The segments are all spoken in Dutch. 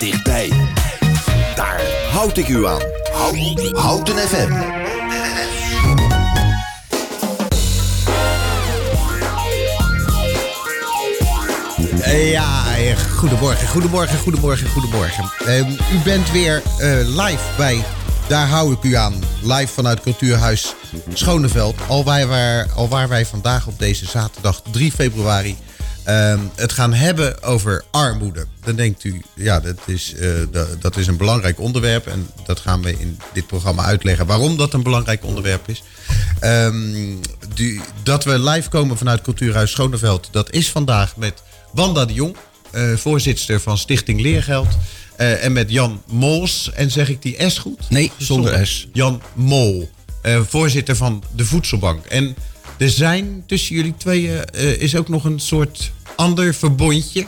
dichtbij. Daar houd ik u aan. Houten FM. Ja, eh, goedemorgen, goedemorgen, goedemorgen, goedemorgen. Ehm, u bent weer eh, live bij Daar hou ik u aan. Live vanuit Cultuurhuis Schoneveld. Al waar, waar, al waar wij vandaag op deze zaterdag 3 februari ehm, het gaan hebben over armoede. Dan denkt u, ja, dat is, eh, dat, is een belangrijk onderwerp. En dat gaan we in dit programma uitleggen waarom dat een belangrijk onderwerp is. Ehm, die, dat we live komen vanuit Cultuurhuis Schoneveld, dat is vandaag met Wanda de Jong, uh, voorzitter van Stichting Leergeld. Uh, en met Jan Mols. En zeg ik die S goed? Nee, zonder S. Jan Mol, voorzitter van de Voedselbank. En er zijn tussen jullie tweeën is ook nog een soort ander verbondje.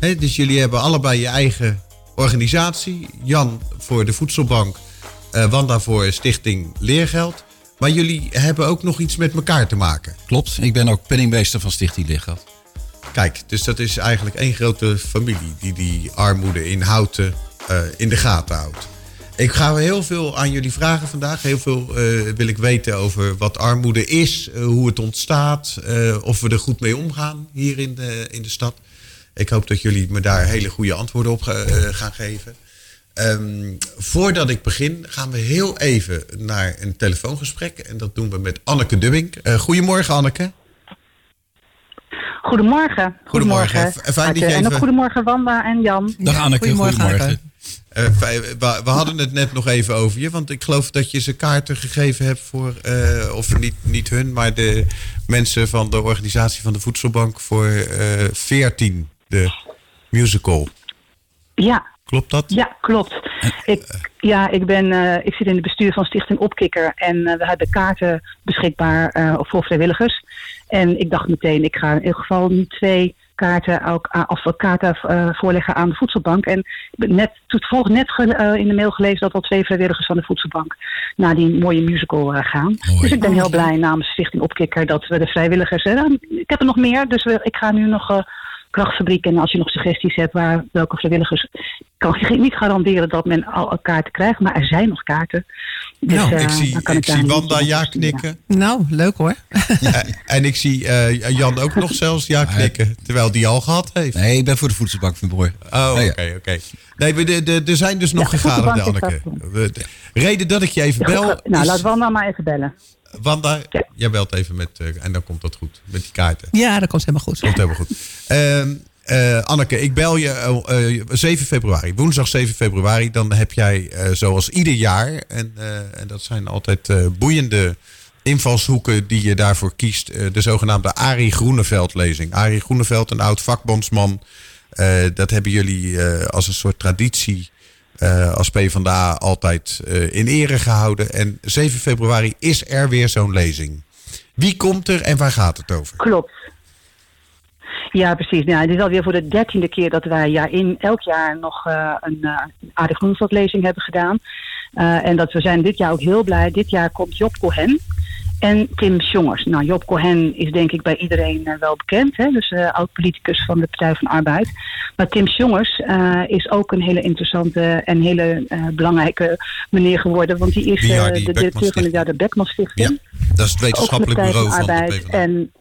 He, dus jullie hebben allebei je eigen organisatie. Jan voor de Voedselbank, Wanda voor Stichting Leergeld. Maar jullie hebben ook nog iets met elkaar te maken. Klopt, ik ben ook penningmeester van Stichting Leergeld. Kijk, dus dat is eigenlijk één grote familie die die armoede in Houten uh, in de gaten houdt. Ik ga heel veel aan jullie vragen vandaag. Heel veel uh, wil ik weten over wat armoede is, uh, hoe het ontstaat, of we er goed mee omgaan hier in de, in de stad. Ik hoop dat jullie me daar hele goede antwoorden op gaan geven. Um, voordat ik begin, gaan we heel even naar een telefoongesprek. En dat doen we met Anneke Dubbing. goedemorgen, Anneke. Goedemorgen. Goedemorgen. Fijn dat je even... En ook goedemorgen Wanda en Jan. Dag Anneke, goedemorgen. goedemorgen. Uh, we, we hadden het net nog even over je, want ik geloof dat je ze kaarten gegeven hebt voor, uh, of niet, niet hun, maar de mensen van de organisatie van de Voedselbank voor uh, 14, de musical. Ja. Klopt dat? Ja, klopt. Ik, ja, ik, ben, ik zit in het bestuur van Stichting Opkikker en we hebben kaarten beschikbaar voor vrijwilligers. En ik dacht meteen, ik ga in ieder geval nu twee kaarten, ook, of kaarten voorleggen aan de voedselbank. En net, toevallig net in de mail gelezen dat al twee vrijwilligers van de voedselbank naar die mooie musical gaan. Mooi. Dus ik ben heel blij namens Stichting Opkikker dat we de vrijwilligers. ik heb er nog meer, dus ik ga nu nog krachtfabriek. En als je nog suggesties hebt waar welke vrijwilligers. kan je niet garanderen dat men al kaarten krijgt, maar er zijn nog kaarten. Dus, nou, ik zie, ik, ik zie Wanda ja knikken. Nou, leuk hoor. Ja, en ik zie uh, Jan ook nog zelfs ja knikken, terwijl die al gehad heeft. Nee, ik ben voor de voedselbank van Broer. Oh, oké, oké. Okay, nee, er zijn dus nog ja, gegaderde, Anneke. De reden dat ik je even bel... Nou, is... laat Wanda maar even bellen. Wanda, jij belt even met, uh, en dan komt dat goed, met die kaarten. Ja, dat komt helemaal goed. Komt helemaal goed. Uh, uh, Anneke, ik bel je 7 februari, woensdag 7 februari. Dan heb jij zoals ieder jaar, en, en dat zijn altijd boeiende invalshoeken die je daarvoor kiest, de zogenaamde Arie Groeneveld-lezing. Arie Groeneveld, een oud vakbondsman, dat hebben jullie als een soort traditie uh, als PvdA altijd in ere gehouden. En 7 februari is er weer zo'n lezing. Wie komt er en waar gaat het over? Klopt. Ja, precies. Nou, dit is alweer voor de dertiende keer dat wij ja, in elk jaar nog uh, een uh, Aardig Groenveld-lezing hebben gedaan. en dat we zijn dit jaar ook heel blij. Dit jaar komt Job Cohen. En Tim Sjongers. Nou, Job Cohen is denk ik bij iedereen uh, wel bekend. Hè? Dus uh, oud-politicus van de Partij van Arbeid. Maar Tim Sjongers uh, is ook een hele interessante en hele belangrijke meneer geworden. Want die is ja, de directeur van de, ja, de Beckman Stichting. Ja, dat is het wetenschappelijk bureau van, de PvdA. En, ja,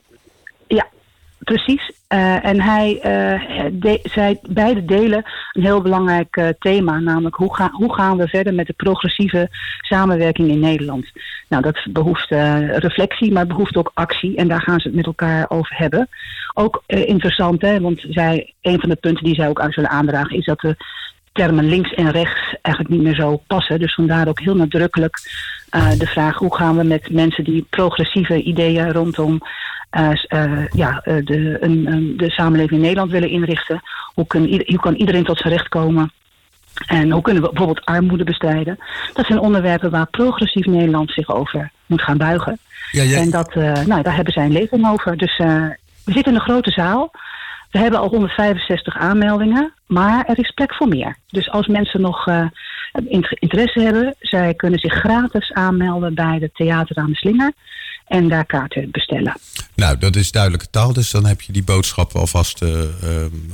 Precies. Uh, en hij, uh, de, zij beide delen een heel belangrijk uh, thema, namelijk hoe, hoe gaan we verder met de progressieve samenwerking in Nederland. Nou, dat behoeft reflectie, maar behoeft ook actie en daar gaan ze het met elkaar over hebben. Ook interessant, hè, want zij, een van de punten die zij ook uit zullen aandragen is dat de termen links en rechts eigenlijk niet meer zo passen. Dus vandaar ook heel nadrukkelijk de vraag hoe gaan we met mensen die progressieve ideeën rondom ja, uh, de, een, de samenleving in Nederland willen inrichten. Hoe, kun, hoe kan iedereen tot zijn recht komen? En hoe kunnen we bijvoorbeeld armoede bestrijden? Dat zijn onderwerpen waar progressief Nederland zich over moet gaan buigen. Ja. En dat, nou, daar hebben zij een lezing over. Dus we zitten in een grote zaal. We hebben al 165 aanmeldingen, maar er is plek voor meer. Dus als mensen nog interesse hebben, zij kunnen zich gratis aanmelden bij de Theater aan de Slinger. En daar kaarten bestellen. Nou, dat is duidelijke taal, dus dan heb je die boodschap alvast uh,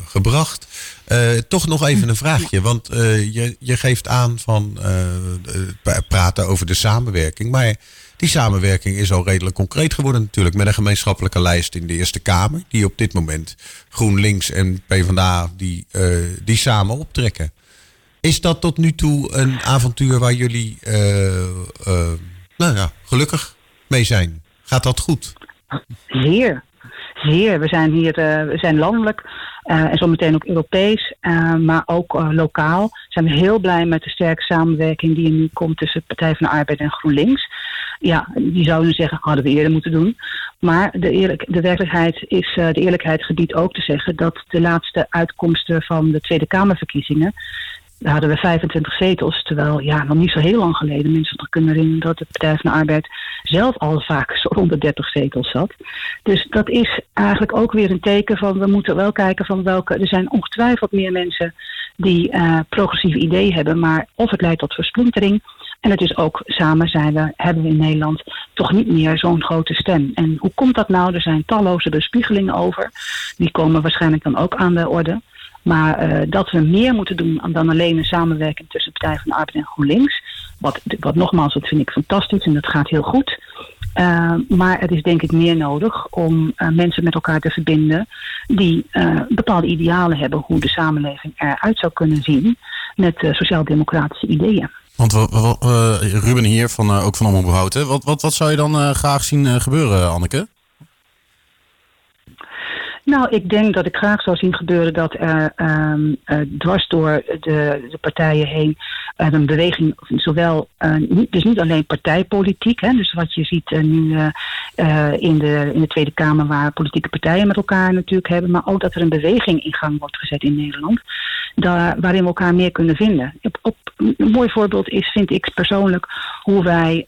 gebracht. Uh, toch nog even een vraagje, want je, je geeft aan van praten over de samenwerking. Maar die samenwerking is al redelijk concreet geworden natuurlijk. Met een gemeenschappelijke lijst in de Eerste Kamer. Die op dit moment GroenLinks en PvdA die, die samen optrekken. Is dat tot nu toe een avontuur waar jullie nou ja, gelukkig mee zijn? Gaat dat goed? Zeer. Zeer. We zijn hier uh, we zijn landelijk uh, en zometeen ook Europees, uh, maar ook lokaal. Zijn we heel blij met de sterke samenwerking die er nu komt tussen Partij van de Arbeid en GroenLinks. Ja, die zouden zeggen, hadden we eerder moeten doen. Maar de, eerlijk, de werkelijkheid is, de eerlijkheid gebiedt ook te zeggen dat de laatste uitkomsten van de Tweede Kamerverkiezingen daar hadden we 25 zetels. Terwijl, ja, nog niet zo heel lang geleden mensen nog kunnen herinneren dat de Partij van de Arbeid zelf al vaak zo rond de 30 zetels zat. Dus dat is eigenlijk ook weer een teken van we moeten wel kijken van welke. Er zijn ongetwijfeld meer mensen die uh, progressieve ideeën hebben, maar of het leidt tot versplintering. En het is ook samen zijn we, hebben we in Nederland toch niet meer zo'n grote stem. En hoe komt dat nou? Er zijn talloze bespiegelingen over. Die komen waarschijnlijk dan ook aan de orde. Maar uh, dat we meer moeten doen dan alleen een samenwerking tussen Partij van de Arbeid en GroenLinks. Wat, wat nogmaals, dat vind ik fantastisch en dat gaat heel goed. Uh, maar het is denk ik meer nodig om uh, mensen met elkaar te verbinden die bepaalde idealen hebben hoe de samenleving eruit zou kunnen zien met sociaal-democratische ideeën. Want Ruben hier, van, ook van Omroep Houten. Wat, wat, wat zou je dan graag zien gebeuren, Anneke? Nou, ik denk dat ik graag zou zien gebeuren dat er um, uh, dwars door de, de partijen heen uh, een beweging, zowel, niet, dus niet alleen partijpolitiek, hè, dus wat je ziet nu in, de, in de Tweede Kamer waar politieke partijen met elkaar natuurlijk hebben, maar ook dat er een beweging in gang wordt gezet in Nederland, daar, waarin we elkaar meer kunnen vinden. Op, een mooi voorbeeld is, vind ik persoonlijk, hoe wij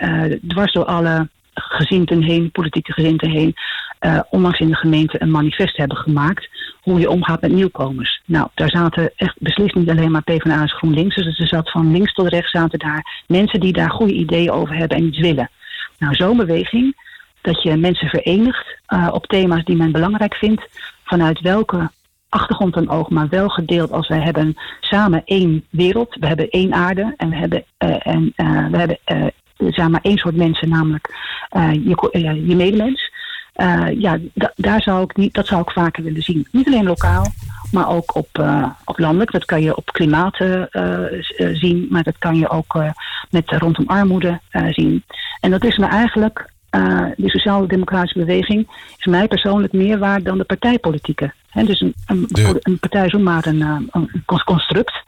dwars door alle gezinten heen, politieke gezinten heen, uh, onlangs in de gemeente een manifest hebben gemaakt hoe je omgaat met nieuwkomers. Nou, daar zaten echt beslist niet alleen maar PvdA's GroenLinks, dus er zat van links tot rechts zaten daar mensen die daar goede ideeën over hebben en iets willen. Nou, zo'n beweging, dat je mensen verenigt uh, op thema's die men belangrijk vindt, vanuit welke achtergrond dan ook, maar wel gedeeld als wij hebben samen één wereld, we hebben één aarde en we hebben, uh, en, we hebben maar één soort mensen, namelijk je, je medemens. Uh, ja, daar zou ik niet, dat zou ik vaker willen zien. Niet alleen lokaal, maar ook op, uh, op landelijk. Dat kan je op klimaat uh, zien, maar dat kan je ook met rondom armoede zien. En dat is me eigenlijk, de sociaal-democratische beweging, is mij persoonlijk meer waard dan de partijpolitieke. He, dus een, een, een partij is maar een, een construct.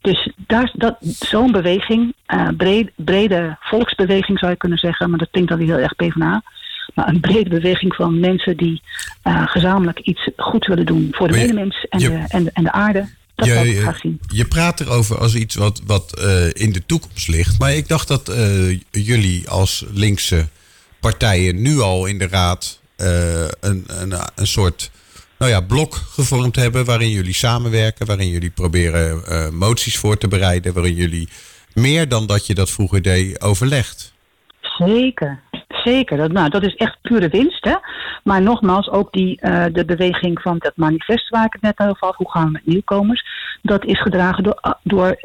Dus daar, dat, zo'n beweging, breed, brede volksbeweging zou je kunnen zeggen, maar dat klinkt dan heel erg PvdA maar een brede beweging van mensen die uh, gezamenlijk iets goed willen doen voor de medemens en, de, en, en de aarde. Dat je, ik graag zien. Je praat erover als iets wat, wat uh, in de toekomst ligt. Maar ik dacht dat uh, jullie als linkse partijen nu al in de raad een, een, een soort nou ja, blok gevormd hebben. Waarin jullie samenwerken, waarin jullie proberen moties voor te bereiden. Waarin jullie meer dan dat je dat vroeger deed overlegt. Zeker, Zeker, dat, nou, dat is echt pure winst. Hè? Maar nogmaals, ook die, uh, de beweging van dat manifest waar ik het net over had, hoe gaan we met nieuwkomers, dat is gedragen door, ah, door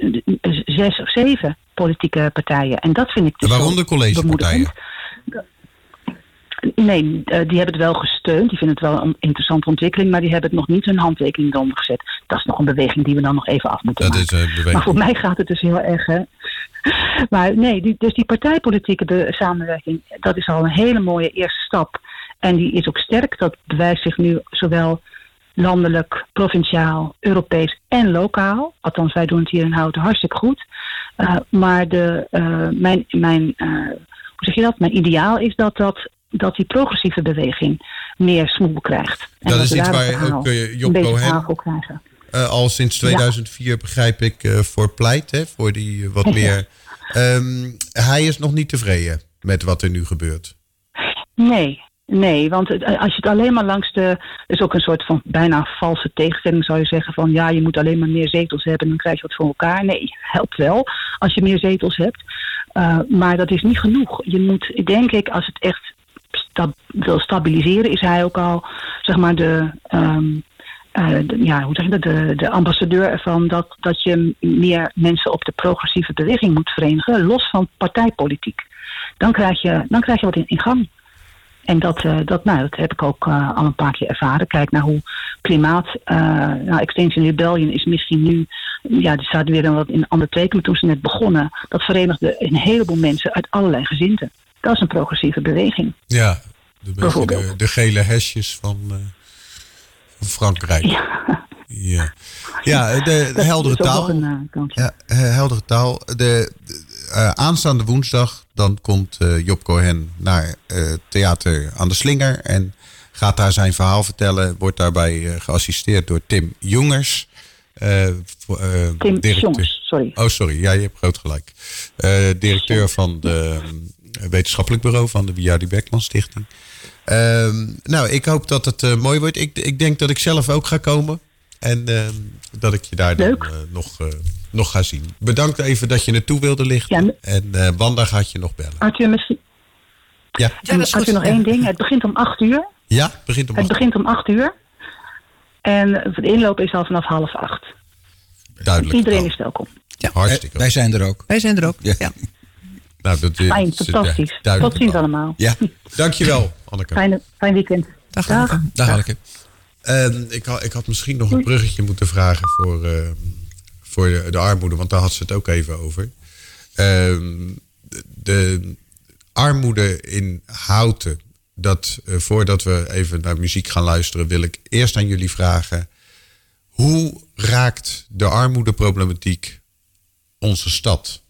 zes of zeven politieke partijen. En dat vind ik dus Waaronder collegepartijen? Nee, uh, die hebben het wel gesteund. Die vinden het wel een interessante ontwikkeling, maar die hebben het nog niet hun handtekening eronder gezet. Dat is nog een beweging die we dan nog even af moeten dat maken. Is, maar voor mij gaat het dus heel erg maar nee, die, dus die partijpolitieke de, samenwerking, dat is al een hele mooie eerste stap. En die is ook sterk. Dat bewijst zich nu zowel landelijk, provinciaal, Europees en lokaal. Althans, wij doen het hier in Houten hartstikke goed. Uh, maar de, uh, mijn, mijn, uh, hoe zeg je dat? Mijn ideaal is dat, dat, dat die progressieve beweging meer smoel krijgt. En dat, is iets waar ook Job Cohen al sinds 2004 ja. begrijp ik voor pleit. Hè, voor die wat meer Um, hij is nog niet tevreden met wat er nu gebeurt. Nee, Nee, want als je het alleen maar langs de. Is ook een soort van bijna valse tegenstelling, zou je zeggen. Van ja, je moet alleen maar meer zetels hebben, dan krijg je wat voor elkaar. Nee, helpt wel als je meer zetels hebt. Uh, maar dat is niet genoeg. Je moet, denk ik, als het echt wil stabiliseren, is hij ook al zeg maar de, ehm, eh, de- ja, hoe zeg je dat, de, de ambassadeur ervan dat, dat je meer mensen op de progressieve beweging moet verenigen, los van partijpolitiek. Dan krijg je, dan krijg je wat in, in gang. En dat, eh, dat, nou, dat heb ik ook eh, al een paar keer ervaren. Kijk naar hoe klimaat. nou, Extinction Rebellion is misschien nu. Ja, die staat weer een wat in een ander teken. Maar toen ze net begonnen, dat verenigde een heleboel mensen uit allerlei gezinten. Dat is een progressieve beweging. Ja, de, de, de gele hesjes van, van Frankrijk. Ja, ja. de, de heldere taal. een, eh. Ja, heldere taal. De, de, eh, aanstaande woensdag dan komt eh, Job Cohen naar Theater aan de Slinger. En gaat daar zijn verhaal vertellen. Wordt daarbij geassisteerd door Tim Jongers. Tim directeur- Jongs, sorry. Oh, sorry. Ja, je hebt groot gelijk. Directeur van de eh, wetenschappelijk bureau van de Wiardi Beckman Stichting. Ehm, nou, ik hoop dat het eh, mooi wordt. Ik, ik denk dat ik zelf ook ga komen. En ehm, dat ik je daar dan eh, nog, eh, nog ga zien. Bedankt even dat je naartoe wilde lichten. Ja, en eh, Wanda gaat je nog bellen. Arthur, misschien. Ja, En dat is Arthur, nog één ding. Het begint om acht uur. ja begint om Het acht. begint om acht uur. En de inloop is al vanaf half acht. Duidelijk. Iedereen Oh, is welkom. Hartstikke. Wij zijn er ook. Wij zijn er ook. Ja. Ja. Nou, dat is, Fijn, eh, fantastisch. Tot ziens allemaal. Ja, Dankjewel, Anneke. Fijne, fijn weekend. Dag, Dag. Anneke. het. Ehm, ik, had, ik had misschien nog een bruggetje moeten vragen voor, ehm, voor de, de armoede, want daar had ze het ook even over. Ehm, de, de armoede in Houten, dat, eh, voordat we even naar muziek gaan luisteren, wil ik eerst aan jullie vragen: hoe raakt de armoedeproblematiek onze stad?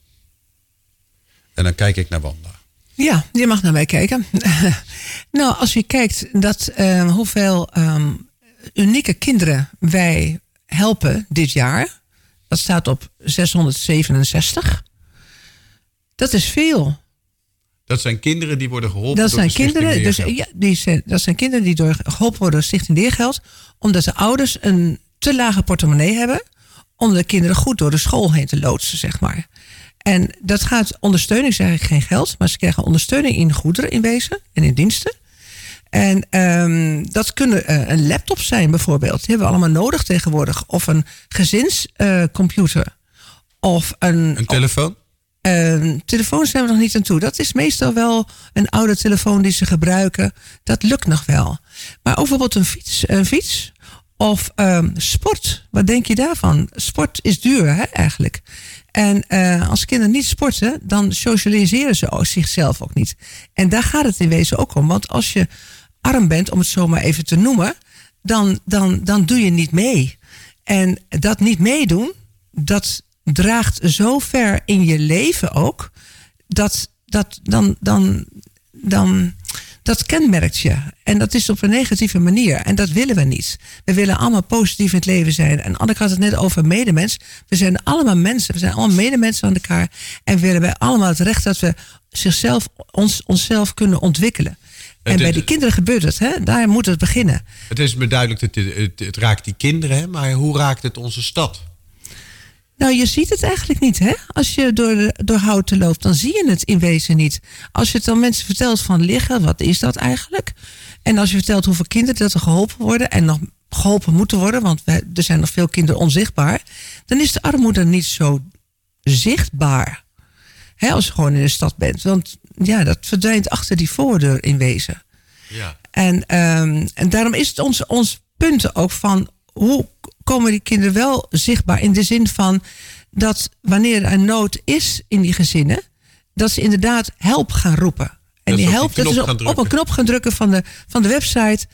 En dan kijk ik naar Wanda. Ja, je mag naar mij kijken. nou, als je kijkt dat, eh, hoeveel ehm, unieke kinderen wij helpen dit jaar. Dat staat op 667. Dat is veel. Dat zijn kinderen die worden geholpen. Dat door zijn kinderen, dus, ja, die zijn, dat zijn kinderen die door, geholpen worden door Stichting Leergeld. Omdat de ouders een te lage portemonnee hebben. Om de kinderen goed door de school heen te loodsen, zeg maar. En dat gaat ondersteuning, zeg ik geen geld. Maar ze krijgen ondersteuning in goederen in wezen en in diensten. En ehm, dat kunnen eh, een laptop zijn bijvoorbeeld. Die hebben we allemaal nodig tegenwoordig. Of een gezinscomputer. of een, Een telefoon? Ehm, telefoon zijn we nog niet aan toe. Dat is meestal wel een oude telefoon die ze gebruiken. Dat lukt nog wel. Maar ook bijvoorbeeld een fiets. Een fiets of ehm, sport. Wat denk je daarvan? Sport is duur hè, eigenlijk. En eh, als kinderen niet sporten, dan socialiseren ze zichzelf ook niet. En daar gaat het in wezen ook om. Want als je arm bent, om het zo maar even te noemen, dan, dan, dan doe je niet mee. En dat niet meedoen, dat draagt zo ver in je leven ook, dat, dat dan, dan, dan, dat kenmerkt je. En dat is op een negatieve manier. En dat willen we niet. We willen allemaal positief in het leven zijn. En Anneke had het net over medemens. We zijn allemaal mensen. We zijn allemaal medemensen aan elkaar. En we hebben allemaal het recht dat we zichzelf, ons, onszelf kunnen ontwikkelen. En Het- bij die kinderen gebeurt het. Hè? Daar moet het beginnen. Het is me duidelijk dat het, het, het raakt die kinderen, hè? maar hoe raakt het onze stad? Nou, je ziet het eigenlijk niet, hè? Als je door, door houten loopt, dan zie je het in wezen niet. Als je het dan mensen vertelt van liggen, wat is dat eigenlijk? En als je vertelt hoeveel kinderen dat er geholpen worden en nog geholpen moeten worden, want er zijn nog veel kinderen onzichtbaar, dan is de armoede niet zo zichtbaar. Hè, als je gewoon in de stad bent. Want ja, dat verdwijnt achter die voordeur in wezen. Ja. En, ehm, en daarom is het ons, ons punt ook van hoe komen die kinderen wel zichtbaar in de zin van dat wanneer er nood is in die gezinnen, dat ze inderdaad help gaan roepen. En Dat die ze op help, die dat op, op een knop gaan drukken van de, van de website.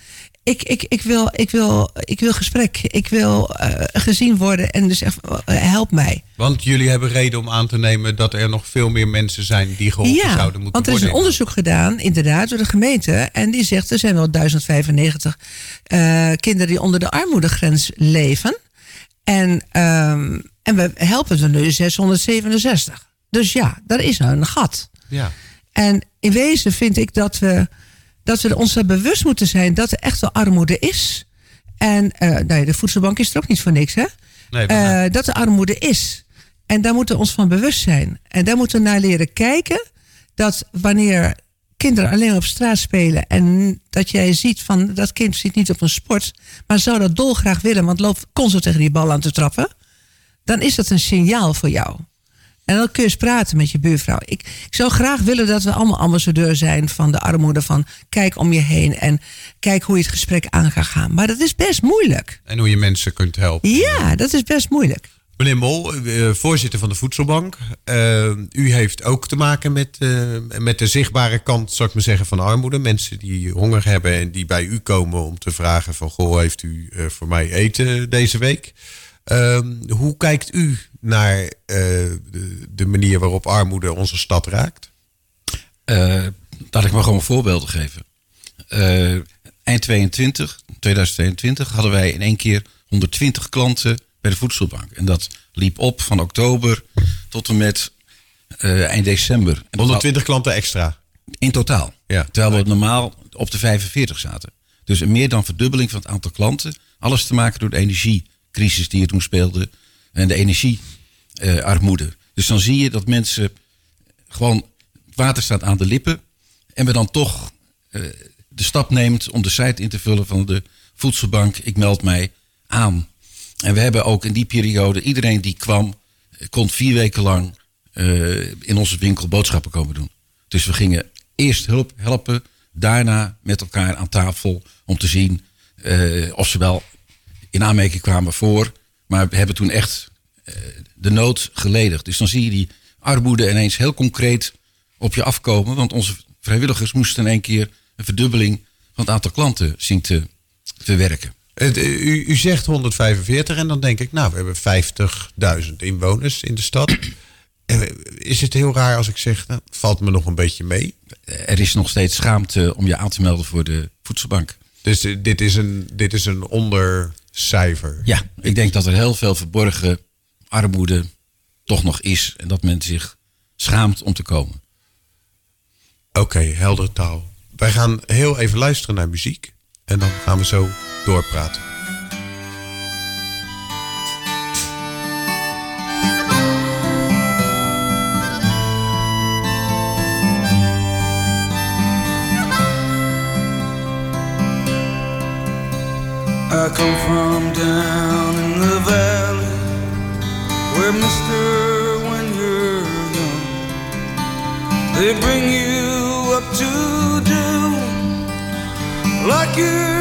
Ik, ik, ik, wil, ik, wil, ik wil gesprek. Ik wil eh, gezien worden en dus echt, eh, help mij. Want jullie hebben reden om aan te nemen dat er nog veel meer mensen zijn die geholpen zouden moeten want er is een worden. onderzoek gedaan, inderdaad, door de gemeente. En die zegt er zijn wel 1095 eh, kinderen die onder de armoedegrens leven. En, ehm, en we helpen er nu 667. Dus ja, daar is nou een gat. Ja. En in wezen vind ik dat we, dat we ons er bewust moeten zijn dat er echt wel armoede is. En eh, nou ja, de voedselbank is er ook niet voor niks, hè? Nee, Eh, dat er armoede is. En daar moeten we ons van bewust zijn. En daar moeten we naar leren kijken. Dat wanneer kinderen alleen op straat spelen en dat jij ziet van dat kind zit niet op een sport, maar zou dat dolgraag willen, want loopt constant tegen die bal aan te trappen, dan is dat een signaal voor jou. En dan kun je eens praten met je buurvrouw. Ik, ik zou graag willen dat we allemaal ambassadeur zijn van de armoede. Van kijk om je heen en kijk hoe je het gesprek aan gaat gaan. Maar dat is best moeilijk. En hoe je mensen kunt helpen. Ja, dat is best moeilijk. Meneer Mol, eh, voorzitter van de Voedselbank. Uh, u heeft ook te maken met, uh, met de zichtbare kant, zou ik maar zeggen, van armoede. Mensen die honger hebben en die bij u komen om te vragen van... Goh, heeft u voor mij eten deze week? Ehm, hoe kijkt u naar de, de, manier waarop armoede onze stad raakt? laat ik maar gewoon voorbeelden geven. eind 22, 2022 hadden wij in één keer 120 klanten bij de voedselbank. En dat liep op van oktober tot en met uh, eind december. 120 klanten extra? In totaal. Ja. Terwijl we normaal op de 45 zaten. Dus een meer dan verdubbeling van het aantal klanten. Alles te maken door de energiecrisis die er toen speelde. En de energiearmoede. Dus dan zie je dat mensen gewoon water staat aan de lippen. En we dan toch uh, de stap neemt om de site in te vullen van de voedselbank. Ik meld mij aan. En we hebben ook in die periode, iedereen die kwam, kon vier weken lang uh, in onze winkel boodschappen komen doen. Dus we gingen eerst hulp helpen, daarna met elkaar aan tafel om te zien of ze wel in aanmerking kwamen voor. Maar we hebben toen echt uh, de nood geledigd. Dus dan zie je die armoede ineens heel concreet op je afkomen. Want onze vrijwilligers moesten in één keer een verdubbeling van het aantal klanten zien te verwerken. U, u, zegt 145 en dan denk ik, nou, we hebben 50.000 inwoners in de stad. Is het heel raar als ik zeg, nou, valt me nog een beetje mee? Er is nog steeds schaamte om je aan te melden voor de voedselbank. Dus eh, dit is een, dit is een Ja, ik denk dat er heel veel verborgen armoede toch nog is. En dat men zich schaamt om te komen. Oké, okay, heldere taal. Wij gaan heel even luisteren naar muziek. En dan gaan we zo doorpraten. Come from down in the valley where Mister when you're young they bring you up to do like your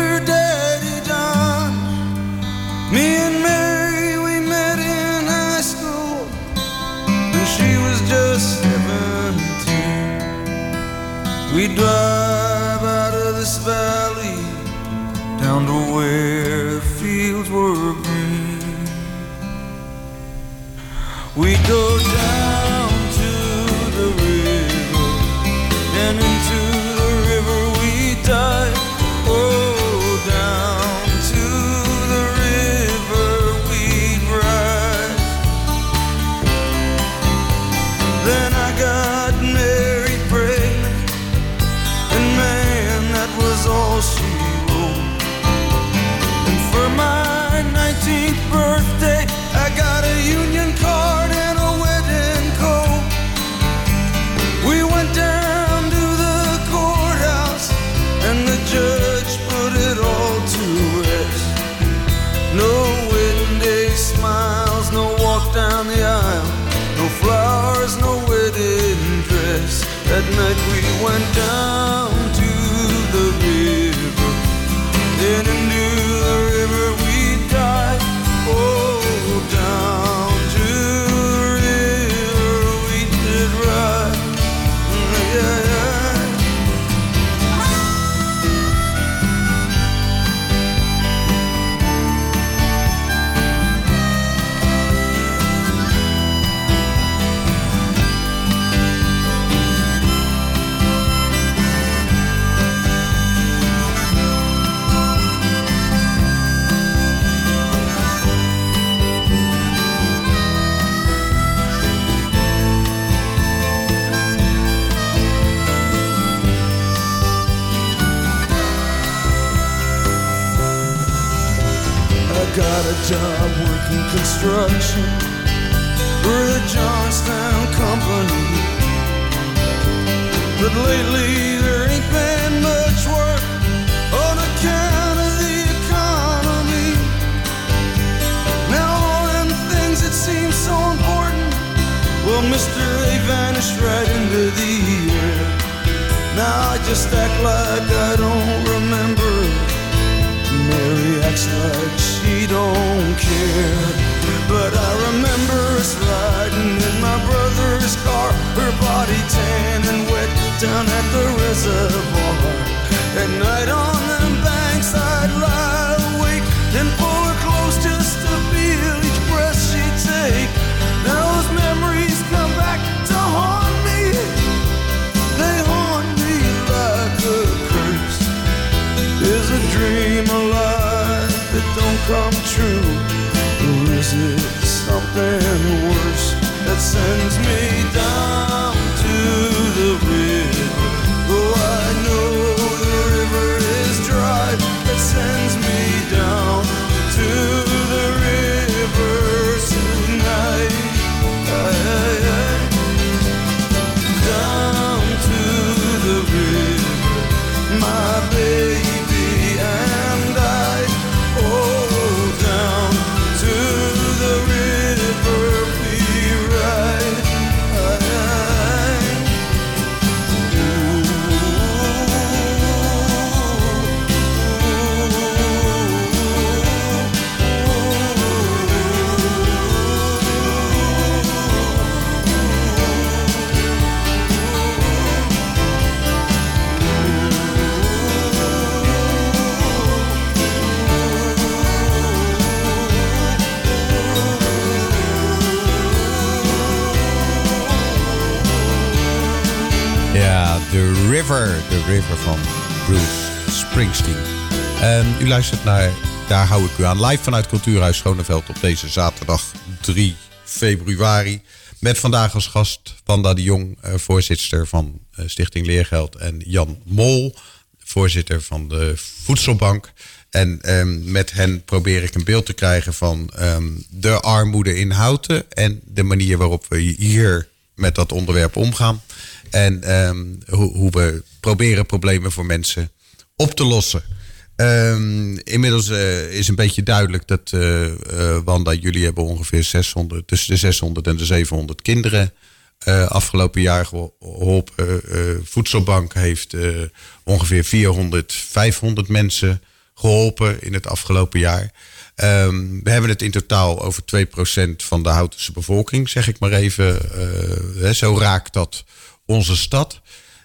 went down to the river, then into the got a job working construction for the Johnstown Company. But lately there ain't been much work on account of the economy. Now all them things that seem so important, well, Mr. A vanished right into the air. Now I just act like I don't remember. Mary acts like she don't care. But I remember us riding in my brother's car, her body tan and wet down at the reservoir. At night on them banks, I'd lie awake and River. Van Bruce Springsteen. En u luistert naar Daar hou ik u aan. Live vanuit Cultuurhuis Schoneveld op deze zaterdag 3 februari. Met vandaag als gast Wanda de Jong, eh, voorzitter van eh, Stichting Leergeld. En Jan Mol, voorzitter van de Voedselbank. En ehm, met hen probeer ik een beeld te krijgen van ehm, de armoede in Houten. En de manier waarop we hier met dat onderwerp omgaan. En ehm, hoe, hoe we proberen problemen voor mensen op te lossen. Ehm, inmiddels eh, is een beetje duidelijk dat, eh, eh, Wanda, jullie hebben ongeveer 600, tussen de 600 en de 700 kinderen afgelopen jaar geho- geholpen. Eh, Voedselbank heeft ongeveer 400, 500 mensen geholpen in het afgelopen jaar. Ehm, we hebben het in totaal over 2% van de Houtense bevolking, zeg ik maar even. Eh, zo raakt dat onze stad.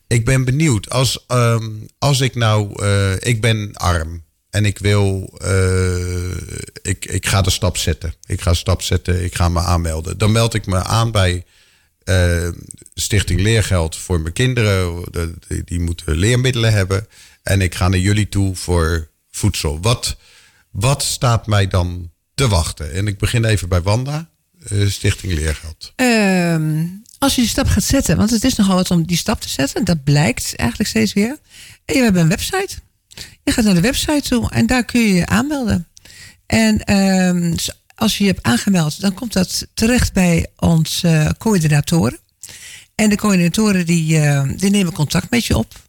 Ik ben benieuwd, als, ehm, als ik nou, eh, ik ben arm en ik wil, eh, ik, ik ga de stap zetten. Ik ga stap zetten, ik ga me aanmelden. Dan meld ik me aan bij Stichting Leergeld voor mijn kinderen. De- die, die moeten leermiddelen hebben. En ik ga naar jullie toe voor voedsel. Wat, wat staat mij dan te wachten? En ik begin even bij Wanda, eh, Stichting Leergeld. Ehm, als je die stap gaat zetten, want het is nogal wat om die stap te zetten, dat blijkt eigenlijk steeds weer. En je hebt een website. Je gaat naar de website toe en daar kun je je aanmelden. En ehm, als je je hebt aangemeld, dan komt dat terecht bij onze coördinatoren. En de coördinatoren die, eh, die nemen contact met je op.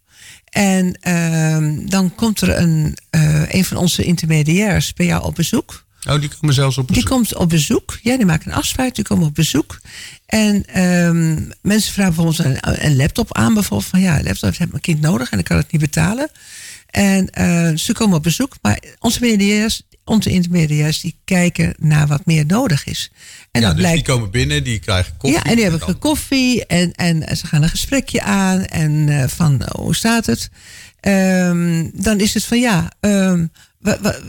En ehm, dan komt er een, eh, een van onze intermediairs bij jou op bezoek. Oh, die komen zelfs op Die bezoek. komt op bezoek. Ja, die maken een afspraak. Die komen op bezoek. En ehm, mensen vragen bijvoorbeeld een, een laptop aan. Bijvoorbeeld van ja, een laptop heeft mijn kind nodig en ik kan het niet betalen. En eh, ze komen op bezoek. Maar onze intermediairs, onze intermediairs die kijken naar wat meer nodig is. En ja, dat dus blijkt die komen binnen, die krijgen koffie. ja, en die hebben dan- koffie en, en ze gaan een gesprekje aan en eh, van eh, hoe staat het? Ehm, dan is het van ja, ehm, wa- wa-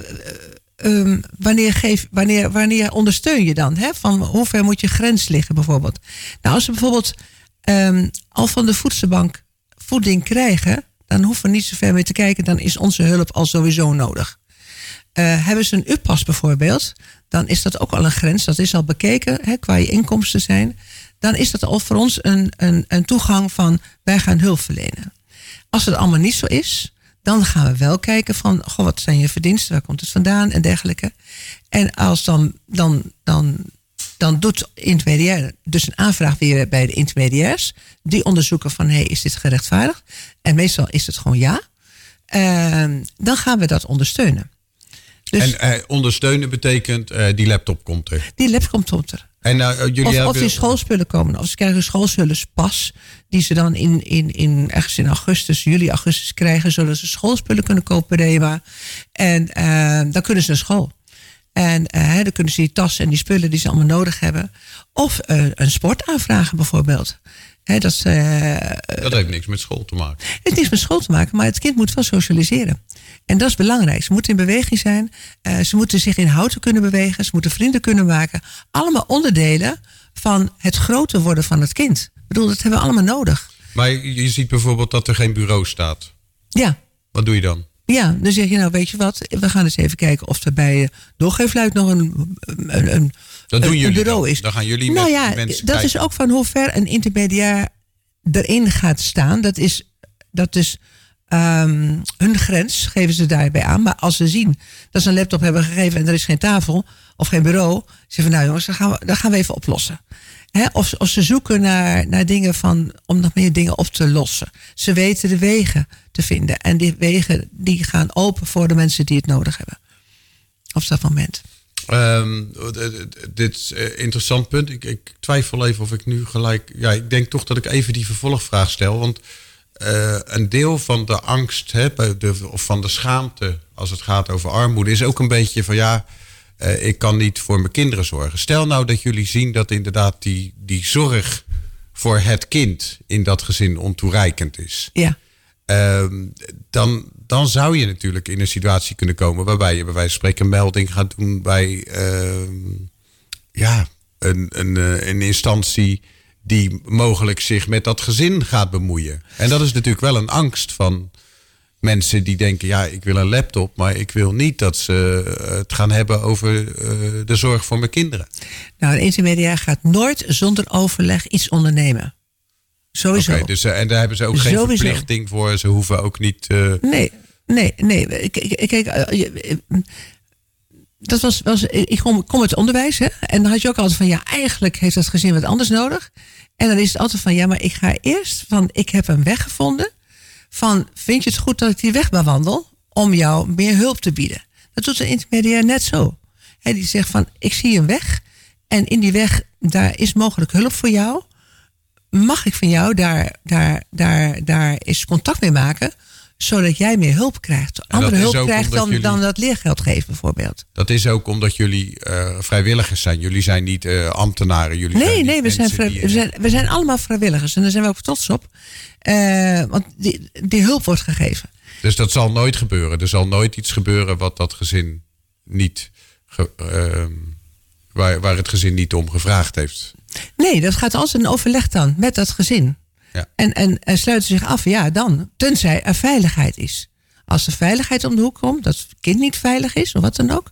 ehm, wanneer, geef, wanneer, wanneer ondersteun je dan? Hè? Van hoe ver moet je grens liggen bijvoorbeeld? Nou, als ze bijvoorbeeld al van de voedselbank voeding krijgen, dan hoeven we niet zo ver mee te kijken, dan is onze hulp al sowieso nodig. Eh, hebben ze een UPAS bijvoorbeeld, dan is dat ook al een grens. Dat is al bekeken hè, qua je inkomsten zijn. Dan is dat al voor ons een, een, een toegang van wij gaan hulp verlenen. Als het allemaal niet zo is, dan gaan we wel kijken van goh, wat zijn je verdiensten, waar komt het vandaan en dergelijke. En als dan, dan, dan Dan doet intermediair dus een aanvraag weer bij de intermediairs. Die onderzoeken van, hey, is dit gerechtvaardigd? En meestal is het gewoon ja. Ehm, dan gaan we dat ondersteunen. Dus En eh, ondersteunen betekent, eh, die laptop komt er. die lab komt er. En eh, jullie Of, hebben... of die schoolspullen komen. Of ze krijgen een schoolspullenspas. Die ze dan in, in, in, ergens in augustus, juli, augustus krijgen. Zodat ze schoolspullen kunnen kopen bij Rema. En eh, dan kunnen ze naar school. En eh, dan kunnen ze die tassen en die spullen die ze allemaal nodig hebben. Of eh, een sport aanvragen bijvoorbeeld. Dat eh, Dat heeft niks met school te maken. het heeft niks met school te maken, maar het kind moet wel socialiseren. En dat is belangrijk. Ze moeten in beweging zijn. eh, ze moeten zich inhoudelijk kunnen bewegen. Ze moeten vrienden kunnen maken. Allemaal onderdelen van het groter worden van het kind. Ik bedoel, dat hebben we allemaal nodig. Maar je ziet bijvoorbeeld dat er geen bureau staat. Ja, Wat doe je dan? Ja, dan zeg je nou, weet je wat? We gaan eens even kijken of er bij eh, doorgeefluid nog een, een, een, Dat doen een- jullie bureau dan. is. Dan gaan jullie nou met ja, mensen dat is ook van hoe ver een intermediair erin gaat staan. Dat is, dat is ehm, hun grens, geven ze daarbij aan. Maar als ze zien dat ze een laptop hebben gegeven en er is geen tafel of geen bureau, zeggen van nou jongens, dan gaan we, dan gaan we even oplossen. Of, of ze zoeken naar, naar dingen van, om nog meer dingen op te lossen. Ze weten de wegen te vinden. En die wegen die gaan open voor de mensen die het nodig hebben. Op dat moment. Ehm, dit is een interessant punt. Ik, ik twijfel even of ik nu gelijk. Ja, ik denk toch dat ik even die vervolgvraag stel. Want eh, een deel van de angst hè, of van de schaamte als het gaat over armoede is ook een beetje van ja. Eh, ik kan niet voor mijn kinderen zorgen. Stel nou dat jullie zien dat inderdaad die, die zorg voor het kind in dat gezin ontoereikend is. Ja. Ehm, dan, dan zou je natuurlijk in een situatie kunnen komen waarbij je bij wijze van spreken een melding gaat doen bij ehm, ja, een, een, eh, een instantie die mogelijk zich met dat gezin gaat bemoeien. En dat is natuurlijk wel een angst van mensen die denken, ja, ik wil een laptop, maar ik wil niet dat ze eh, het gaan hebben over eh, de zorg voor mijn kinderen. Nou, een intermediair gaat nooit zonder overleg iets ondernemen. Sowieso. Oké, dus, eh, en daar hebben ze ook geen verplichting voor. Ze hoeven ook niet. eh, Nee, nee, nee. Ik- ik- Kijk, dat was, was ik kom, kom uit het onderwijs, hè? En dan had je ook altijd van, ja, eigenlijk heeft dat gezin wat anders nodig. En dan is het altijd van, ja, maar ik ga eerst van, ik heb een weg gevonden. Van, vind je het goed dat ik die weg bewandel om jou meer hulp te bieden? Dat doet een intermediair net zo. Hè, die zegt van, ik zie een weg en in die weg, daar is mogelijk hulp voor jou. Mag ik van jou daar, daar, daar, daar eens contact mee maken, zodat jij meer hulp krijgt? Andere hulp krijgt dan, jullie- dan dat leergeld geven bijvoorbeeld. Dat is ook omdat jullie eh, vrijwilligers zijn. Jullie zijn niet eh, ambtenaren. Jullie zijn Nee, niet nee, we zijn, vrij- we, zijn, we zijn allemaal vrijwilligers en daar zijn we ook trots op. Eh, want die, die hulp wordt gegeven. Dus dat zal nooit gebeuren. Er zal nooit iets gebeuren wat dat gezin niet. ge- ehm, waar, waar het gezin niet om gevraagd heeft. Nee, dat gaat altijd een overleg dan met dat gezin. Ja. En, en, en sluiten zich af, ja, dan. Tenzij er veiligheid is. Als er veiligheid om de hoek komt, dat het kind niet veilig is of wat dan ook.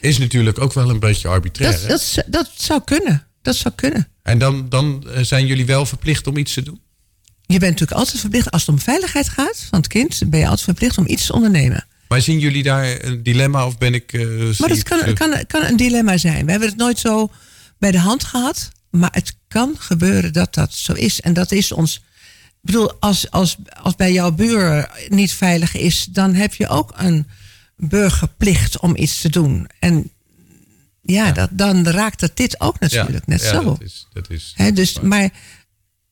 Is natuurlijk ook wel een beetje arbitrair. Dat, dat, dat zou kunnen. Dat zou kunnen. En dan, dan eh, zijn jullie wel verplicht om iets te doen. Je bent natuurlijk altijd verplicht, als het om veiligheid gaat van het kind, ben je altijd verplicht om iets te ondernemen. Maar zien jullie daar een dilemma of ben ik. eh, Maar dat kan, eh, kan, kan een dilemma zijn. We hebben het nooit zo bij de hand gehad. Maar het kan gebeuren dat dat zo is. En dat is ons. Ik bedoel, als, als, als bij jouw buur niet veilig is, dan heb je ook een burgerplicht om iets te doen. En ja, Dat, dan raakt het dit ook natuurlijk net ja, zo. Dat is, dat is, Hè, dus, maar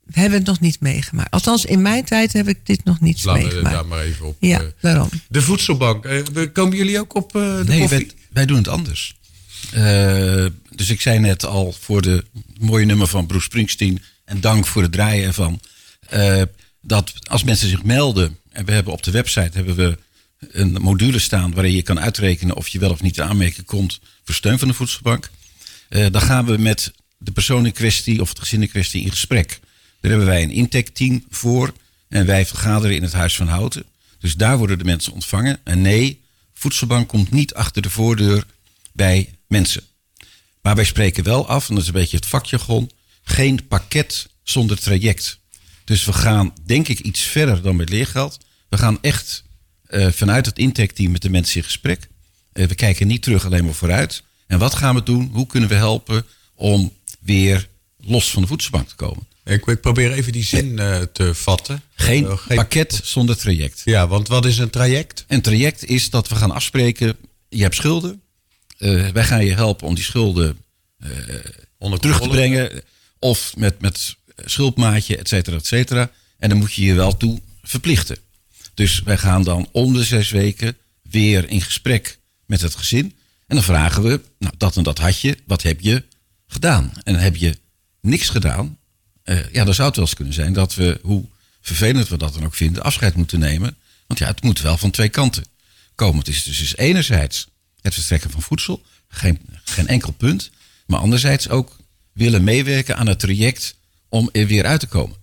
we hebben het nog niet meegemaakt. Althans, in mijn tijd heb ik dit nog niet Laten we meegemaakt. daar maar even op. Ja, eh, daarom. de voedselbank. eh, we- komen jullie ook op eh, de Nee, koffie? wij, wij doen het anders. Eh, dus ik zei net al voor de mooie nummer van Bruce Springsteen. En dank voor het draaien ervan. eh, dat als mensen zich melden. En we hebben op de website hebben we een module staan. waarin je kan uitrekenen of je wel of niet in komt. voor steun van de voedselbank. Eh, dan gaan we met de persoon in kwestie of het gezin in kwestie in gesprek. Daar hebben wij een intake-team voor. En wij vergaderen in het Huis van Houten. Dus daar worden de mensen ontvangen. En nee, voedselbank komt niet achter de voordeur bij mensen. Maar wij spreken wel af, en dat is een beetje het vakjargon, geen pakket zonder traject. Dus we gaan, denk ik, iets verder dan met leergeld. We gaan echt eh, vanuit het intake-team met de mensen in gesprek. Eh, we kijken niet terug, alleen maar vooruit. En wat gaan we doen? Hoe kunnen we helpen om weer los van de voedselbank te komen. Ik, ik probeer even die zin eh, te vatten. Geen, pakket zonder traject. Ja, want wat is een traject? Een traject is dat we gaan afspreken, je hebt schulden. Eh, wij gaan je helpen om die schulden Onder terug te brengen. Of met, met schuldmaatje, et cetera, et cetera. En dan moet je je wel toe verplichten. Dus wij gaan dan om de zes weken weer in gesprek met het gezin. En dan vragen we, nou dat en dat had je, wat heb je gedaan? En heb je niks gedaan, eh, ja dan zou het wel eens kunnen zijn dat we, hoe vervelend we dat dan ook vinden, afscheid moeten nemen. Want ja, het moet wel van twee kanten komen. Het is dus is enerzijds het verstrekken van voedsel, geen, geen enkel punt. Maar anderzijds ook willen meewerken aan het traject om er weer uit te komen.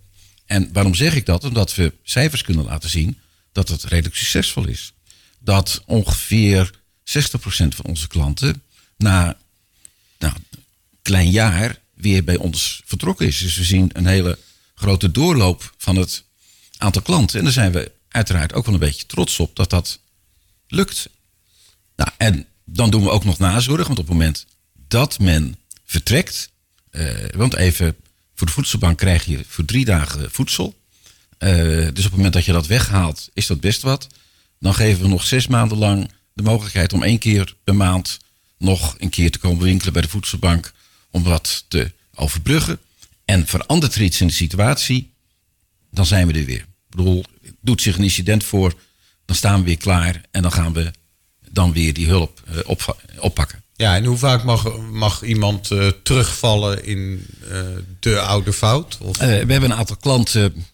En waarom zeg ik dat? Omdat we cijfers kunnen laten zien dat het redelijk succesvol is. Dat ongeveer 60% van onze klanten na nou, een klein jaar weer bij ons vertrokken is. Dus we zien een hele grote doorloop van het aantal klanten. En daar zijn we uiteraard ook wel een beetje trots op dat dat lukt. Nou, en dan doen we ook nog nazorg, want op het moment dat men vertrekt, eh, want even voor de voedselbank krijg je voor drie dagen voedsel. Eh, dus op het moment dat je dat weghaalt, is dat best wat. Dan geven we nog zes maanden lang de mogelijkheid om één keer per maand nog een keer te komen winkelen bij de voedselbank om wat te overbruggen. En verandert er iets in de situatie, dan zijn we er weer. Ik bedoel, doet zich een incident voor, dan staan we weer klaar en dan gaan we dan weer die hulp eh, oppakken. Ja, en hoe vaak mag, mag iemand eh, terugvallen in eh, de oude fout? Of, we hebben een aantal klanten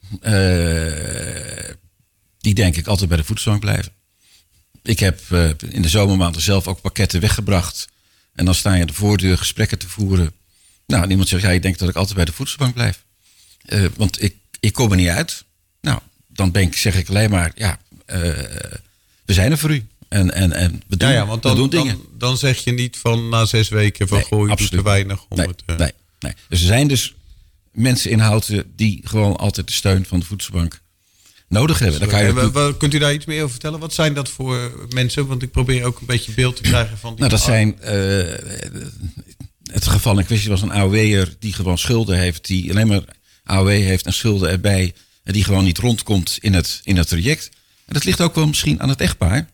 die denk ik altijd bij de voedselbank blijven. Ik heb in de zomermaanden zelf ook pakketten weggebracht. En dan sta je aan de voordeur gesprekken te voeren. Nou, en iemand zegt, ja, ik denk dat ik altijd bij de voedselbank blijf. Want ik, ik kom er niet uit. Nou, dan ben ik, zeg ik alleen maar, ja, we zijn er voor u. En, en, en we doen, ja, ja, want dan, dingen. dan, dan zeg je niet van na zes weken van Nee, goh, je te weinig om nee, het... eh, nee, nee. Dus er zijn dus mensen in Houten die gewoon altijd de steun van de voedselbank nodig hebben. Dan kan je En wa- kunt u daar iets meer over vertellen? Wat zijn dat voor mensen? Want ik probeer ook een beetje beeld te krijgen van die... nou, dat zijn eh, het geval in kwestie was een AOW'er die gewoon schulden heeft, die alleen maar AOW heeft en schulden erbij en die gewoon niet rondkomt in het, in het traject. En dat ligt ook wel misschien aan het echtpaar,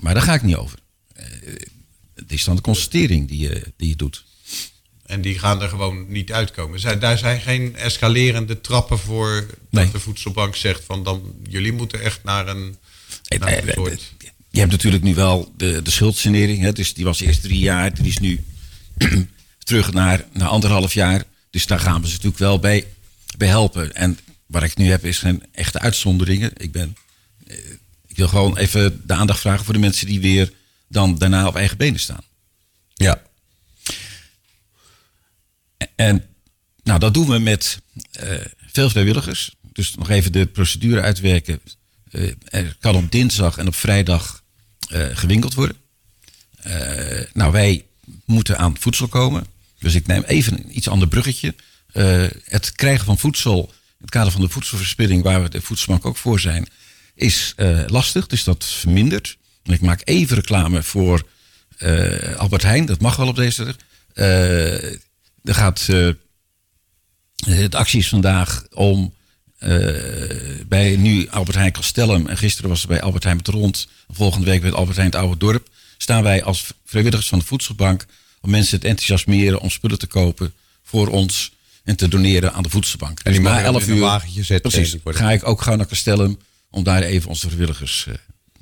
maar daar ga ik niet over. Eh, het is dan de constatering die je, die je doet. En die gaan er gewoon niet uitkomen. Daar zijn geen escalerende trappen voor dat Nee. de voedselbank zegt van dan jullie moeten echt naar een, naar soort... Je hebt natuurlijk nu wel de, de schuldsanering. Hè, dus die was eerst drie jaar. Die is nu terug naar, naar anderhalf jaar. Dus daar gaan we ze natuurlijk wel bij, bij helpen. En wat ik nu heb is geen echte uitzonderingen. Ik, ben, eh, wil gewoon even de aandacht vragen voor de mensen die weer dan daarna op eigen benen staan. Ja. En nou, dat doen we met eh, veel vrijwilligers. Dus nog even de procedure uitwerken. Eh, er kan op dinsdag en op vrijdag eh, gewinkeld worden. Nou, wij moeten aan voedsel komen. Dus ik neem even een iets ander bruggetje. Het krijgen van voedsel, in het kader van de voedselverspilling, waar we de voedselbank ook voor zijn, is eh, lastig. Dus dat vermindert. En ik maak even reclame voor eh, Albert Heijn. Dat mag wel op deze. Eh, er gaat. de actie is vandaag om bij nu Albert Heijn Castellum en gisteren was het bij Albert Heijn met Rond. Volgende week bij Albert Heijn het Oude Dorp. Staan wij als vrijwilligers van de voedselbank om mensen te enthousiasmeren om spullen te kopen voor ons en te doneren aan de voedselbank. En die Dus na je dan 11 in een uur wagentje zetten en Precies. Ga ik ook gauw naar Castellum om daar even onze vrijwilligers eh,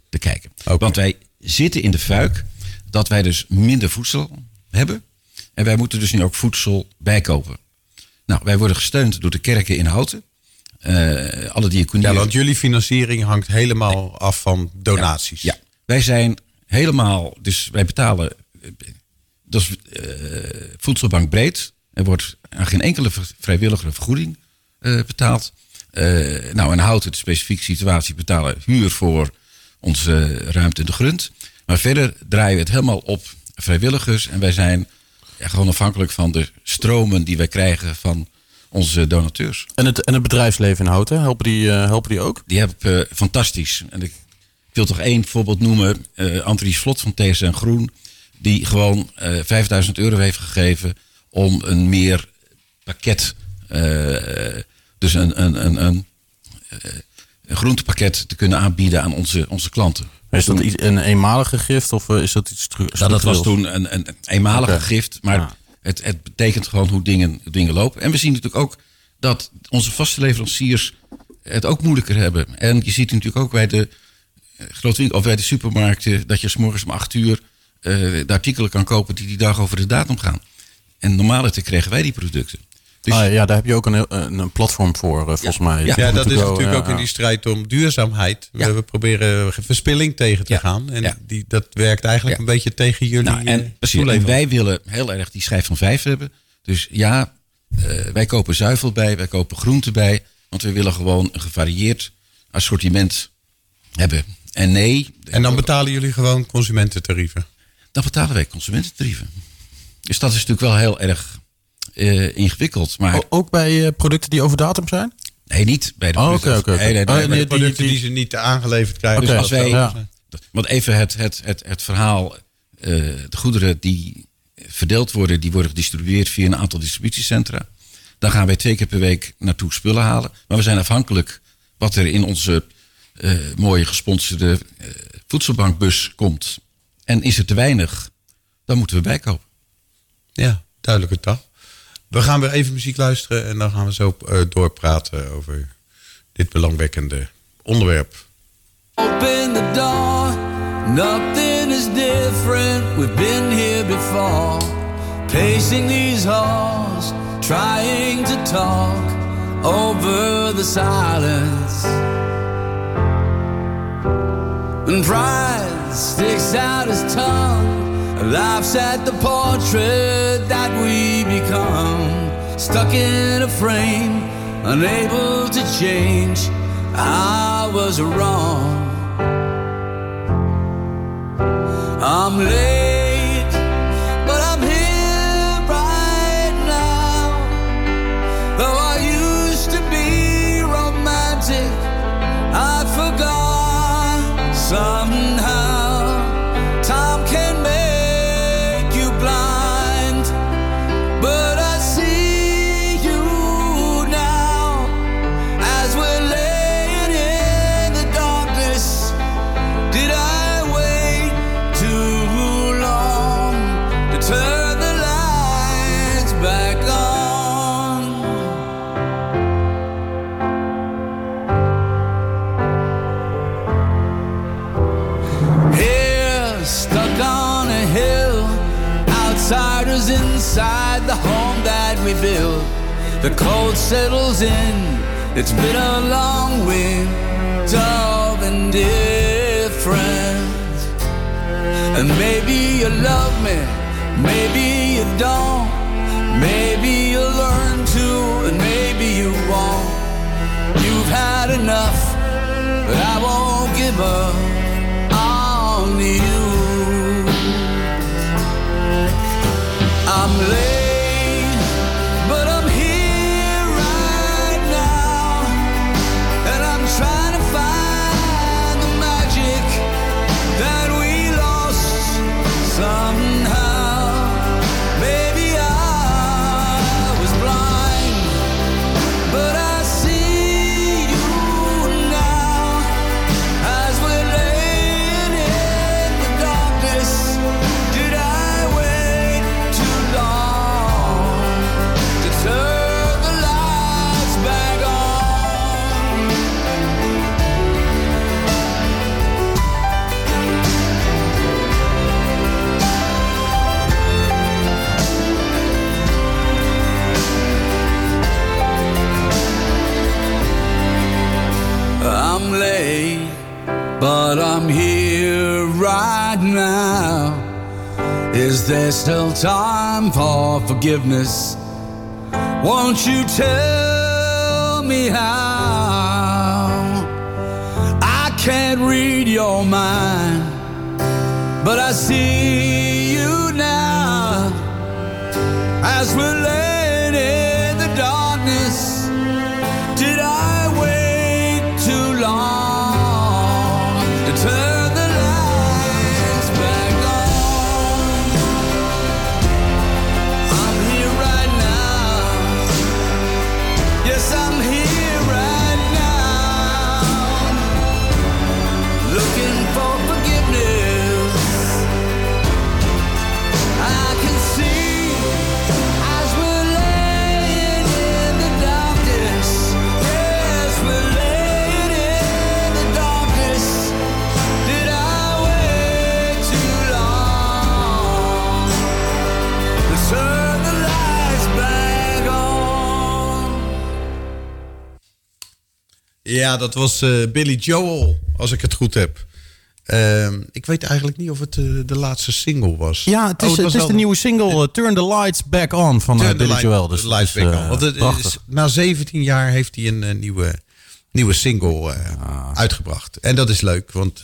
te kijken. Want wij zitten in de fuik dat wij dus minder voedsel hebben. En wij moeten dus nu ook voedsel bijkopen. Nou, wij worden gesteund door de kerken in Houten. Eh alle ja, diaconieën. want jullie financiering hangt helemaal af van donaties. Ja, wij zijn helemaal, dus wij betalen, eh, dat is voedselbank breed. Er wordt aan geen enkele v- vrijwillige vergoeding betaald. Eh, nou, in Houten, de specifieke situatie, betalen huur voor onze ruimte in de grond. Maar verder draaien we het helemaal op vrijwilligers. En wij zijn ja, gewoon afhankelijk van de stromen die wij krijgen van onze donateurs. En het, en het bedrijfsleven in Houten, helpen die, eh, helpen die ook? Die heb ik eh, fantastisch. En ik wil toch één voorbeeld noemen. eh Andries Vlot van TSN Groen. Die gewoon eh 5000 euro heeft gegeven om een meer pakket, dus een, een, een, een, eh, een groentepakket te kunnen aanbieden aan onze, onze klanten. Is dat iets, een eenmalige gift of eh, is dat iets stru- Nou, dat was structureels? toen een, een eenmalige gift, maar Ja. het, het betekent gewoon hoe dingen, dingen lopen. En we zien natuurlijk ook dat onze vaste leveranciers het ook moeilijker hebben. En je ziet natuurlijk ook bij de eh, grote winkel, of bij de supermarkten dat je 's morgens om acht uur de artikelen kan kopen die die dag over de datum gaan. En normaliter kregen wij die producten. Dus Ah, ja, daar heb je ook een, heel- een, platform voor, eh, volgens mij. Ja, dat is go, natuurlijk ja, ook in die strijd om duurzaamheid. We, Ja. we proberen verspilling tegen te Ja. gaan. En Ja. die, dat werkt eigenlijk Ja. een beetje tegen jullie Nou, en, eh, precies, en wij willen heel erg die schijf van vijf hebben. Dus ja, eh, wij kopen zuivel bij, wij kopen groenten bij. Want we willen gewoon een gevarieerd assortiment hebben. En nee, En dan betalen jullie gewoon consumententarieven. dan betalen wij consumententarieven. Dus dat is natuurlijk wel heel erg eh, ingewikkeld. Maar O- Ook bij eh, producten die over datum zijn? nee, niet bij de producten. Nee, nee, nee, Oh, de- die- Producten die, die- ze niet aangeleverd krijgen. Dus als wij, ja. want even het, het, het, het verhaal, eh, de goederen die verdeeld worden, die worden gedistribueerd via een aantal distributiecentra. Dan gaan wij twee keer per week naartoe spullen halen. Maar we zijn afhankelijk wat er in onze eh, mooie gesponsorde eh, voedselbankbus komt. En is er te weinig, dan moeten we bijkopen. Ja, duidelijke taal. We gaan weer even muziek luisteren en dan gaan we zo eh, doorpraten over dit belangwekkende onderwerp. Open the door, nothing is different. We've been here before. Pacing these halls, trying to talk over the silence. And pride sticks out his tongue, laughs at the portrait that we become. Stuck in a frame, unable to change. I was wrong. I'm late, The cold settles in, it's been a long winter of indifference. And maybe you love me, maybe you don't. Maybe you'll learn to, and maybe you won't. You've had enough, but I won't give up on you. I'm late, Is there still time for forgiveness? Won't you tell me how? I can't read your mind, but I see you now as we're Ja, dat was eh, Billy Joel, als ik het goed heb. Ehm, ik weet eigenlijk niet of het eh, de laatste single was. Ja, het is, Oh, het was is de nieuwe single eh, Turn the Lights Back On van Billy Light- Joel. Dus Lights Back On. Want het is, na 17 jaar heeft hij een nieuwe, nieuwe single eh, uitgebracht. En dat is leuk, want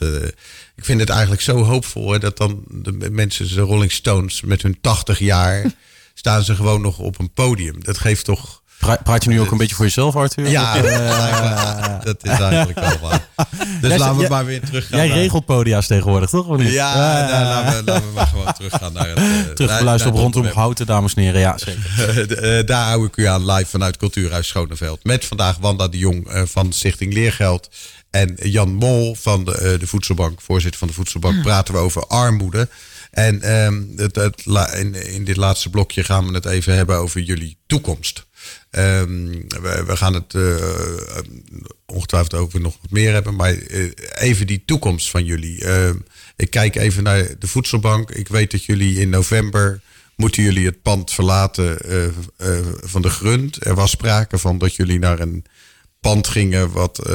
ik vind het eigenlijk zo hoopvol... Hè, dat dan de mensen, de Rolling Stones, met hun 80 jaar... staan ze gewoon nog op een podium. Dat geeft toch... Pra- Praat je nu ook een beetje voor jezelf, Arthur? Ja, dat is eigenlijk, dat is eigenlijk wel waar. Dus Jij- laten we jij- maar weer teruggaan. Jij naar- regelt podia's tegenwoordig, toch? Of niet? Ja, nou, laten, we, laten we maar gewoon teruggaan naar het... eh, Terug naar- op rondom houten, dames en heren. Ja, zeker. Eh, daar hou ik u aan live vanuit Cultuurhuis Schoneveld. Met vandaag Wanda de Jong eh, van Stichting Leergeld. En Jan Mol van de, eh, de Voedselbank, voorzitter van de Voedselbank. Praten we over armoede. En ehm, het, het, la- in, in dit laatste blokje gaan we het even hebben over jullie toekomst. Ehm, we, gaan het eh, ongetwijfeld over nog wat meer hebben. Maar eh, even die toekomst van jullie. Ehm, ik kijk even naar de Voedselbank. Ik weet dat jullie in november moeten jullie het pand verlaten eh, van de grund. Er was sprake van dat jullie naar een pand gingen wat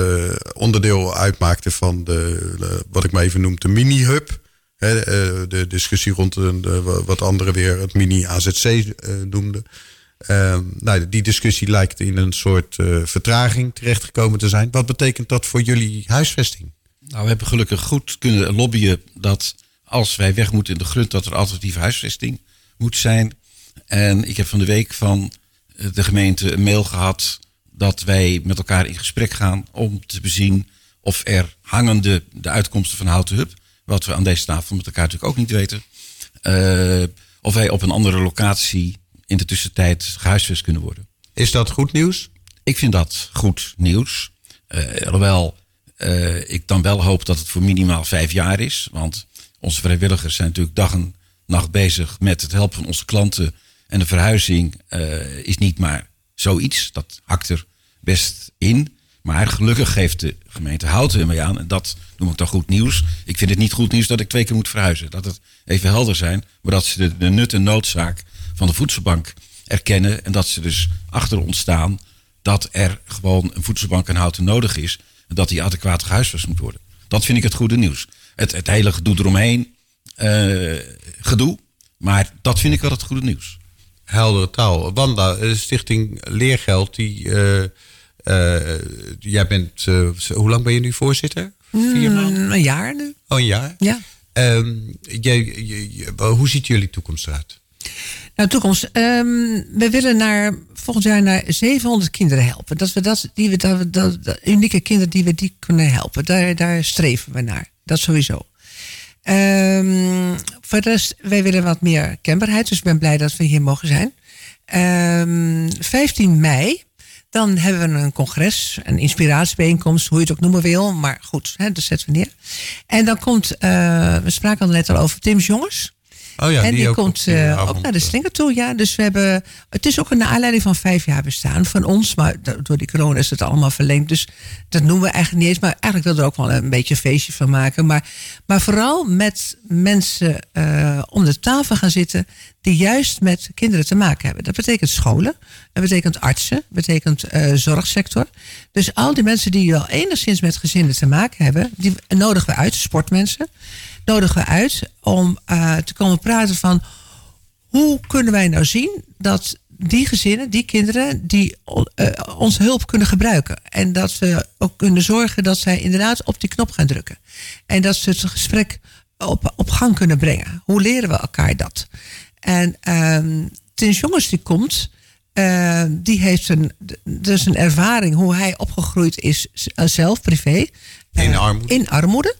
onderdeel uitmaakte van de, wat ik maar even noem, de mini-hub. De discussie rond de, wat anderen weer het mini-AZC noemden. Ehm, nou, die discussie lijkt in een soort eh, vertraging terechtgekomen te zijn. Wat betekent dat voor jullie huisvesting? Nou, we hebben gelukkig goed kunnen lobbyen dat als wij weg moeten in de grond, dat er alternatieve huisvesting moet zijn. En ik heb van de week van eh, de gemeente een mail gehad dat wij met elkaar in gesprek gaan om te bezien of er hangende de uitkomsten van Houten Hub, wat we aan deze tafel met elkaar natuurlijk ook niet weten, eh, of wij op een andere locatie in de tussentijd gehuisvest kunnen worden. Is dat goed nieuws? Ik vind dat goed nieuws. Alhoewel eh, ik dan wel hoop dat het voor minimaal vijf jaar is. Want onze vrijwilligers zijn natuurlijk dag en nacht bezig met het helpen van onze klanten. En de verhuizing eh, is niet maar zoiets. Dat hakt er best in. Maar gelukkig geeft de gemeente Houten ermee aan. En dat noem ik dan goed nieuws. Ik vind het niet goed nieuws dat ik twee keer moet verhuizen. Dat het even helder zijn. Maar dat ze de, de nut en noodzaak van de voedselbank erkennen. En dat ze dus achter ons staan dat er gewoon een voedselbank en houten nodig is. En dat die adequaat gehuisvest moet worden. Dat vind ik het goede nieuws. Het, het hele gedoe eromheen, eh, gedoe. Maar dat vind ik wel het goede nieuws. Heldere taal. Wanda, eh, Stichting Leergeld, die, eh, eh, jij bent, hoe lang ben je nu voorzitter? Vier maanden? Mm, een jaar nu. Oh, een jaar? Ja. Ehm, jij, je- je- hoe ziet jullie toekomst eruit? Nou, toekomst. Ehm, we willen naar, volgend jaar naar 700 kinderen helpen. Dat we dat, die we, dat, dat, unieke kinderen die we die kunnen helpen. Daar, daar streven we naar. Dat sowieso. Ehm voor de rest, wij willen wat meer kenbaarheid. Dus ik ben blij dat we hier mogen zijn. Ehm 15 mei. Dan hebben we een congres, een inspiratiebijeenkomst, hoe je het ook noemen wil. Maar goed, hè, dat zetten we neer. En dan komt, eh, we spraken al net al over Tim's Jongens. Oh ja, en die, komt eh, avond, ook naar de eh. slinger toe. Ja, dus we hebben. Het is ook een aanleiding van vijf jaar bestaan van ons. Maar do- door die corona is het allemaal verlengd. Dus dat noemen we eigenlijk niet eens. Maar eigenlijk wil er ook wel een beetje een feestje van maken. Maar, maar vooral met mensen eh, om de tafel gaan zitten. die juist met kinderen te maken hebben. Dat betekent scholen. Dat betekent artsen. Dat betekent eh, zorgsector. Dus al die mensen die wel enigszins met gezinnen te maken hebben. die nodigen we uit, sportmensen nodigen we uit om eh, te komen praten van hoe kunnen wij nou zien dat die gezinnen, die kinderen, die eh, onze hulp kunnen gebruiken. En dat we ook kunnen zorgen dat zij inderdaad op die knop gaan drukken. En dat ze het gesprek op, op gang kunnen brengen. Hoe leren we elkaar dat? En Tins Jongens die komt, eh, die heeft een, dus een ervaring hoe hij opgegroeid is zelf, privé. In armoede. In armoede.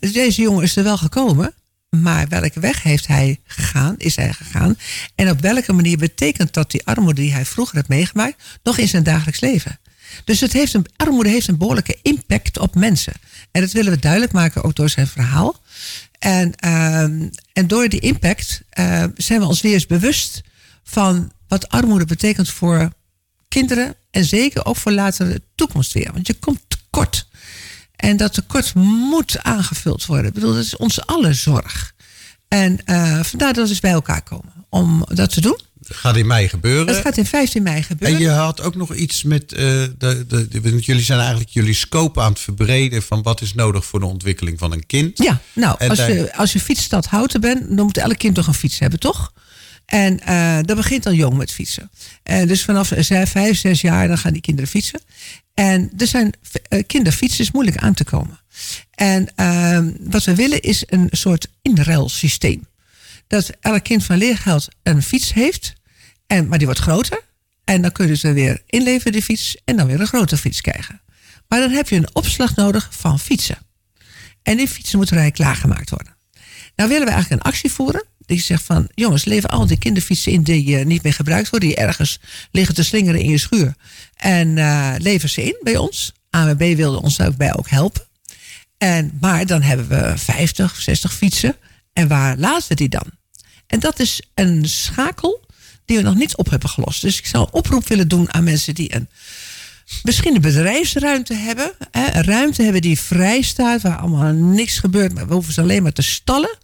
Dus deze jongen is er wel gekomen. Maar welke weg heeft hij gegaan, is hij gegaan? En op welke manier betekent dat die armoede die hij vroeger heeft meegemaakt, nog in zijn dagelijks leven? Dus het heeft een, armoede heeft een behoorlijke impact op mensen. En dat willen we duidelijk maken ook door zijn verhaal. En, ehm, en door die impact eh, zijn we ons weer eens bewust van wat armoede betekent voor kinderen. En zeker ook voor latere toekomst weer. Want je komt tekort. En dat tekort moet aangevuld worden. Ik bedoel, dat is onze alle zorg. En eh, vandaar dat we dus bij elkaar komen om dat te doen. gaat in mei gebeuren. Dat gaat in 15 mei gebeuren. En je had ook nog iets met. eh, de, de, jullie zijn eigenlijk jullie scope aan het verbreden. van wat is nodig voor de ontwikkeling van een kind. Ja, nou, En als, daar- je, als je fietsstad Houten bent, dan moet elk kind toch een fiets hebben, toch? En eh, dat begint al jong met fietsen. En dus vanaf zes, vijf, zes jaar, dan gaan die kinderen fietsen. En er zijn uh, kinderfietsen is moeilijk aan te komen. En ehm, wat we willen is een soort inruilsysteem. Dat elk kind van leergeld een fiets heeft, en, maar die wordt groter. En dan kunnen ze weer inleveren die fiets en dan weer een grotere fiets krijgen. Maar dan heb je een opslag nodig van fietsen. En die fietsen moeten rij klaargemaakt worden. Nou willen we eigenlijk een actie voeren. Die zegt van, jongens, lever al die kinderfietsen in die uh, niet meer gebruikt worden. Die ergens liggen te slingeren in je schuur. En uh, lever ze in bij ons. AMB wilde ons daarbij ook helpen. En, maar dan hebben we 50, 60 fietsen. En waar laten we die dan? En dat is een schakel die we nog niet op hebben gelost. Dus ik zou een oproep willen doen aan mensen die een misschien een bedrijfsruimte hebben. Hè, een ruimte hebben die vrij staat, waar allemaal niks gebeurt, maar we hoeven ze alleen maar te stallen.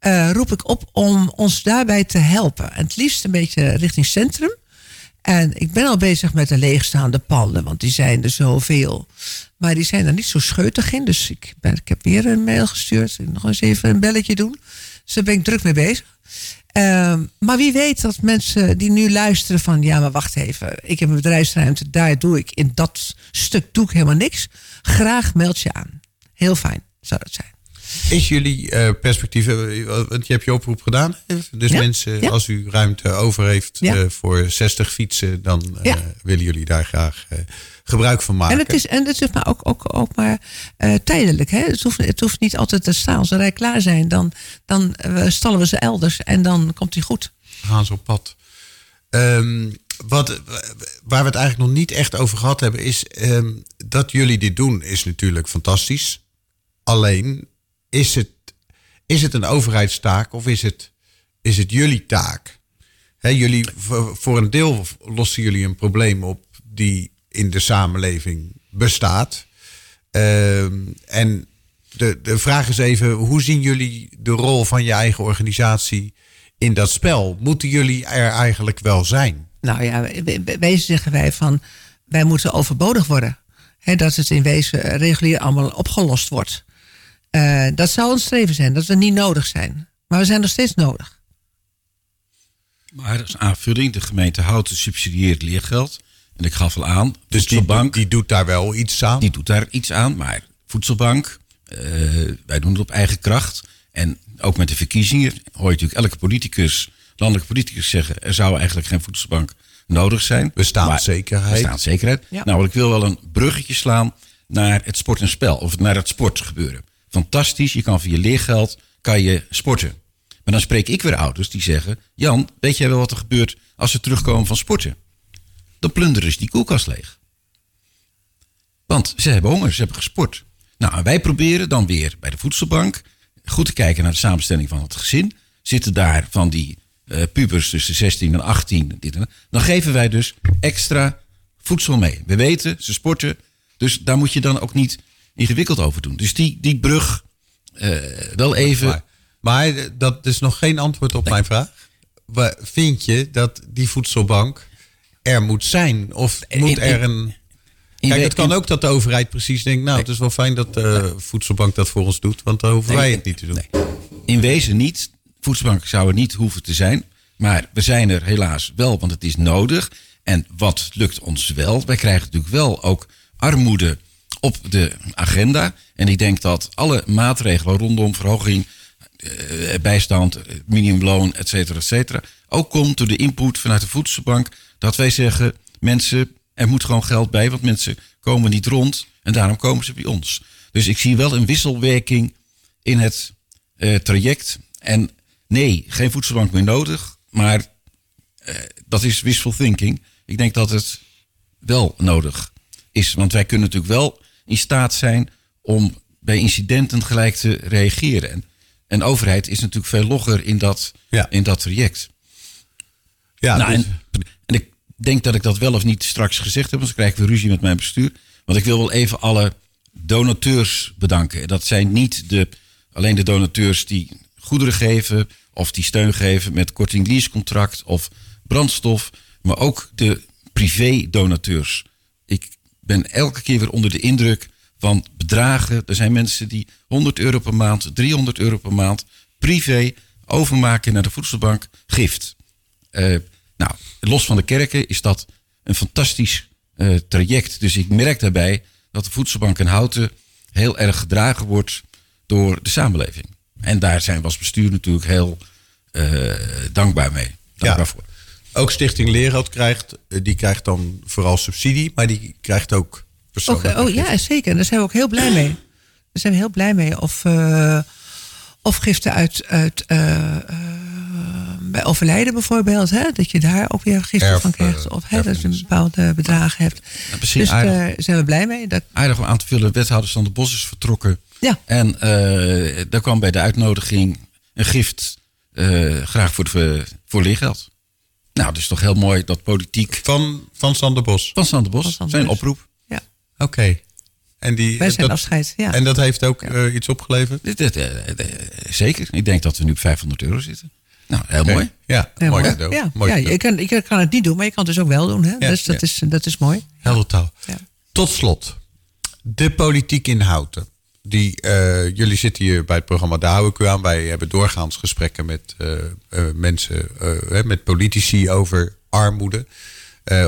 Uh, roep ik op om ons daarbij te helpen. En het liefst een beetje richting centrum. En ik ben al bezig met de leegstaande panden, want die zijn er zoveel. Maar die zijn er niet zo scheutig in. Dus ik, ik heb weer een mail gestuurd. Nog eens even een belletje doen. Dus daar ben ik druk mee bezig. Uh, maar wie weet dat mensen die nu luisteren van... ja, maar wacht even, ik heb een bedrijfsruimte... daar doe ik, in dat stuk doe ik helemaal niks. Graag meld je aan. Heel fijn zou dat zijn. Is jullie uh, perspectief, want je hebt je oproep gedaan. Dus ja? mensen, ja? als u ruimte over heeft Ja. uh, voor 60 fietsen, dan uh, willen jullie daar graag gebruik van maken. En het is, en het is maar ook, ook, ook maar tijdelijk. Hè? Het, hoeft, het hoeft niet altijd te staan. Als ze rij klaar zijn, dan, dan stallen we ze elders en dan komt hij goed. Gaan ze op pad. Um, wat, waar we het eigenlijk nog niet echt over gehad hebben, is um, dat jullie dit doen, is natuurlijk fantastisch. Alleen, is het, is het een overheidstaak of is het, is het jullie taak? Jullie, voor, een deel lossen jullie een probleem op die in de samenleving bestaat. Um, en de, de vraag is even, hoe zien jullie de rol van je eigen organisatie in dat spel? Moeten jullie er eigenlijk wel zijn? Nou ja, wezen zeggen wij van, wij moeten overbodig worden. Dat het in wezen regulier allemaal opgelost wordt. Uh, dat zou een streven zijn, dat we niet nodig zijn. Maar we zijn nog steeds nodig. Maar als aanvulling, de gemeente Houten subsidieert leergeld. En ik gaf al aan, dus die, die doet daar wel iets aan? Die doet daar iets aan, maar voedselbank, uh, wij doen het op eigen kracht. En ook met de verkiezingen hoor je natuurlijk elke politicus, landelijke politicus zeggen... er zou eigenlijk geen voedselbank nodig zijn. Bestaanszekerheid. Bestaanszekerheid. Ja. Nou, ik wil wel een bruggetje slaan naar het sport en spel. Of naar het sportgebeuren. Fantastisch, je kan via leergeld kan je sporten. Maar dan spreek ik weer ouders die zeggen... Jan, weet jij wel wat er gebeurt als ze terugkomen van sporten? Dan plunderen ze die koelkast leeg. Want ze hebben honger, ze hebben gesport. Nou, wij proberen dan weer bij de voedselbank... goed te kijken naar de samenstelling van het gezin. Zitten daar van die uh, pubers tussen 16 en 18... Dit en dat. dan geven wij dus extra voedsel mee. We weten, ze sporten, dus daar moet je dan ook niet ingewikkeld over doen. Dus die, die brug uh, wel even... Maar, maar, dat is nog geen antwoord op nee. mijn vraag. Vind je dat die voedselbank er moet zijn? Of moet er een... Kijk, het kan ook dat de overheid precies denkt... nou, het is wel fijn dat de voedselbank dat voor ons doet... want dan hoeven wij het niet te doen. Nee. In wezen niet. Voedselbank zou er niet hoeven te zijn. Maar we zijn er helaas wel, want het is nodig. En wat lukt ons wel? Wij krijgen natuurlijk wel ook armoede op de agenda. En ik denk dat alle maatregelen rondom verhoging, eh, bijstand, minimumloon, et cetera, et cetera, ook komt door de input vanuit de voedselbank. Dat wij zeggen, mensen, er moet gewoon geld bij, want mensen komen niet rond. En daarom komen ze bij ons. Dus ik zie wel een wisselwerking in het eh, traject. En nee, geen voedselbank meer nodig. Maar eh, dat is wishful thinking. Ik denk dat het wel nodig is. Want wij kunnen natuurlijk wel in staat zijn om bij incidenten gelijk te reageren. En, en overheid is natuurlijk veel logger in dat, ja. in dat traject. Ja, nou, dus... en, en, ik denk dat ik dat wel of niet straks gezegd heb, want dan krijg ik weer ruzie met mijn bestuur. Want ik wil wel even alle donateurs bedanken. Dat zijn niet de, alleen de donateurs die goederen geven of die steun geven met korting leasecontract of brandstof, maar ook de privé-donateurs. Ik ben elke keer weer onder de indruk van bedragen. Er zijn mensen die 100 euro per maand, 300 euro per maand privé overmaken naar de voedselbank gift. Eh, nou, los van de kerken is dat een fantastisch eh, traject. Dus ik merk daarbij dat de voedselbank in Houten heel erg gedragen wordt door de samenleving. En daar zijn we als bestuur natuurlijk heel eh, dankbaar mee. Dankbaar Ja. voor. Ook Stichting Leergeld krijgt, eh, die krijgt dan vooral subsidie, maar die krijgt ook Ook, persoonlijk. oh ja, zeker. Daar zijn we ook heel blij mee. Daar zijn we heel blij mee. Of, eh, of giften uit, uit eh, bij overlijden bijvoorbeeld. Hè? Dat je daar ook weer giften Erf, van krijgt. Of hè, dat je erfenis. bepaalde bedragen hebt. precies, dus aardig. daar zijn we blij mee. Dat, Aardig om aan te vullen, wethouder Sander Bos is vertrokken. ja, En eh, daar kwam bij de uitnodiging een gift graag voor, de, voor leergeld. Nou, dat is toch heel mooi dat politiek Van, van Sander Bos. van Sander Bos, Van Sander zijn Bos. oproep. ja. Oké. En die, Wij zijn dat, afscheid. Ja. En dat heeft ook eh, iets opgeleverd? Dit, dit, eh, eh, zeker. Ik denk dat we nu op 500 euro zitten. Nou, heel mooi. Ja, mooi cadeau. ja, Mooi ja, je, kan, je kan het niet doen, maar je kan het dus ook wel doen. Hè? Ja, dus dat, ja. is, dat is mooi. Helder taal. Ja. Tot slot, de politiek in Houten. Die, eh, jullie zitten hier bij het programma Daar hou ik u aan. Wij hebben doorgaans gesprekken met eh, eh, mensen, met politici over armoede.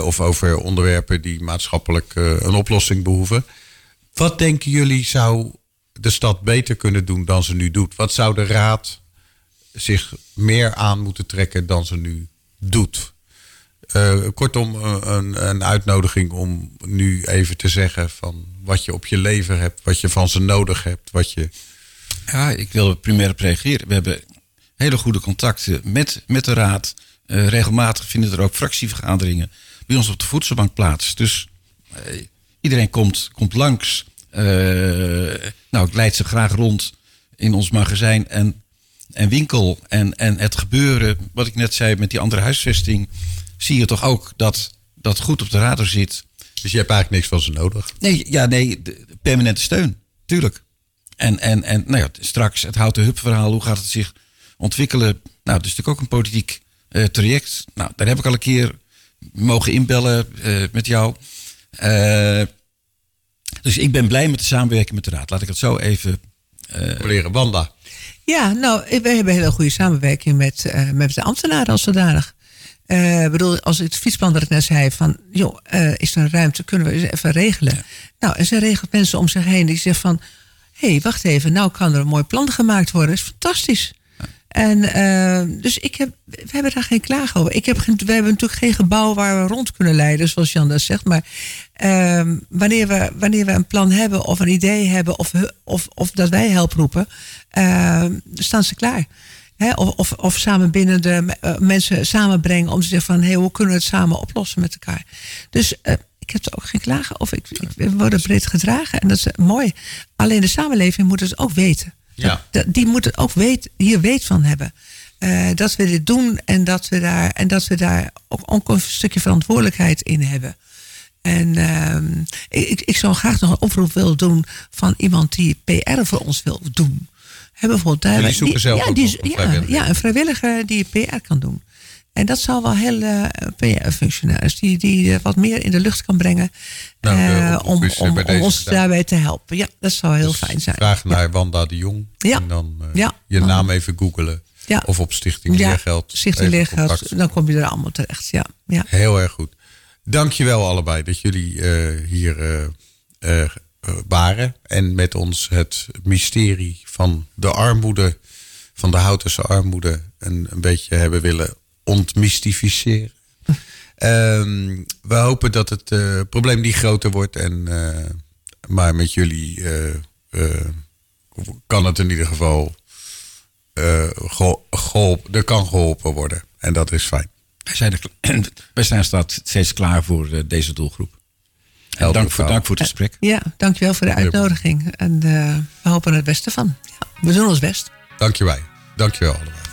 of over onderwerpen die maatschappelijk een oplossing behoeven. Wat denken jullie zou de stad beter kunnen doen dan ze nu doet? Wat zou de raad zich meer aan moeten trekken dan ze nu doet? Eh, kortom, eh, een, een uitnodiging om nu even te zeggen van wat je op je leven hebt, wat je van ze nodig hebt, wat je. Ja, ik wil primair op reageren. We hebben hele goede contacten met, met de raad. Eh, regelmatig vinden er ook fractievergaderingen bij ons op de voedselbank plaats. Dus iedereen komt, komt langs. Nou, ik leid ze graag rond in ons magazijn en, en winkel. En, en het gebeuren, wat ik net zei met die andere huisvesting, zie je toch ook dat dat goed op de radar zit. Dus je hebt eigenlijk niks van ze nodig. Nee, ja, nee, de, permanente steun, tuurlijk. En, en, en nou ja, straks het houten hub verhaal, hoe gaat het zich ontwikkelen? Nou, dat is natuurlijk ook een politiek eh, traject. Nou, daar heb ik al een keer mogen inbellen eh, met jou. Eh, dus ik ben blij met de samenwerking met de raad. Laat ik het zo even. Leren Wanda. Ja, nou, we hebben een hele goede samenwerking met, eh, met de ambtenaren als zodanig. Ik bedoel, als het fietsplan dat ik net zei van, joh, eh, is er een ruimte, kunnen we eens even regelen? Nou, en ze regelt mensen om zich heen die zeggen van, hé, hey, wacht even, nou kan er een mooi plan gemaakt worden, dat is fantastisch. En eh, dus ik heb, we hebben daar geen klagen over. Ik heb, geen- we hebben natuurlijk geen gebouw waar we rond kunnen leiden, zoals Jan dat zegt. Maar ehm, wanneer, we, wanneer we een plan hebben of een idee hebben of, of, of dat wij help roepen, ehm, staan ze klaar. Hè, of, of, of samen binnen de eh, mensen samenbrengen om te zeggen van hé, hoe kunnen we het samen oplossen met elkaar. Dus eh, ik heb er ook geen klagen over. Ik, ik, we worden breed gedragen en dat is eh, mooi. Alleen de samenleving moet het ook weten. Ja. Dat- die moet het ook weet, hier weet van hebben. Dat we dit doen en dat we daar, en dat we daar ook, ook een stukje verantwoordelijkheid in hebben. En ehm, ik, ik- ik zou graag nog een oproep willen doen van iemand die PR voor ons wil doen. Hè, bijvoorbeeld zoeken die- zelf ja, die, een ja, een vrijwilliger die PR kan doen. En dat zou wel heel eh, PR-functionaris die, die eh, wat meer in de lucht kan brengen. Nou, eh, om, om, ons daarbij te helpen. Ja, dat zou heel Dus fijn zijn. Vraag naar Wanda de Jong. Ja. En dan je naam even googelen. Ja. Of op Stichting Leergeld. Stichting Leergeld, dan kom je er allemaal terecht. Ja, ja. Heel erg goed. Dankjewel allebei dat jullie hier waren. En met ons het mysterie van de armoede, van de Houtense armoede, een, een beetje hebben willen ontmystificeren. Ehm, we hopen dat het eh, probleem niet groter wordt. En, eh, maar met jullie eh, eh, kan het in ieder geval eh, gehol- geholpen, er kan geholpen worden. En dat is fijn. Wij, zijn er, wij steeds klaar voor eh, deze doelgroep. Helder dank voor, dank voor het gesprek. ja, dankjewel voor de uitnodiging. En eh, we hopen er het beste van. Ja, we doen ons best. Dank je wij. Dank je wel allebei.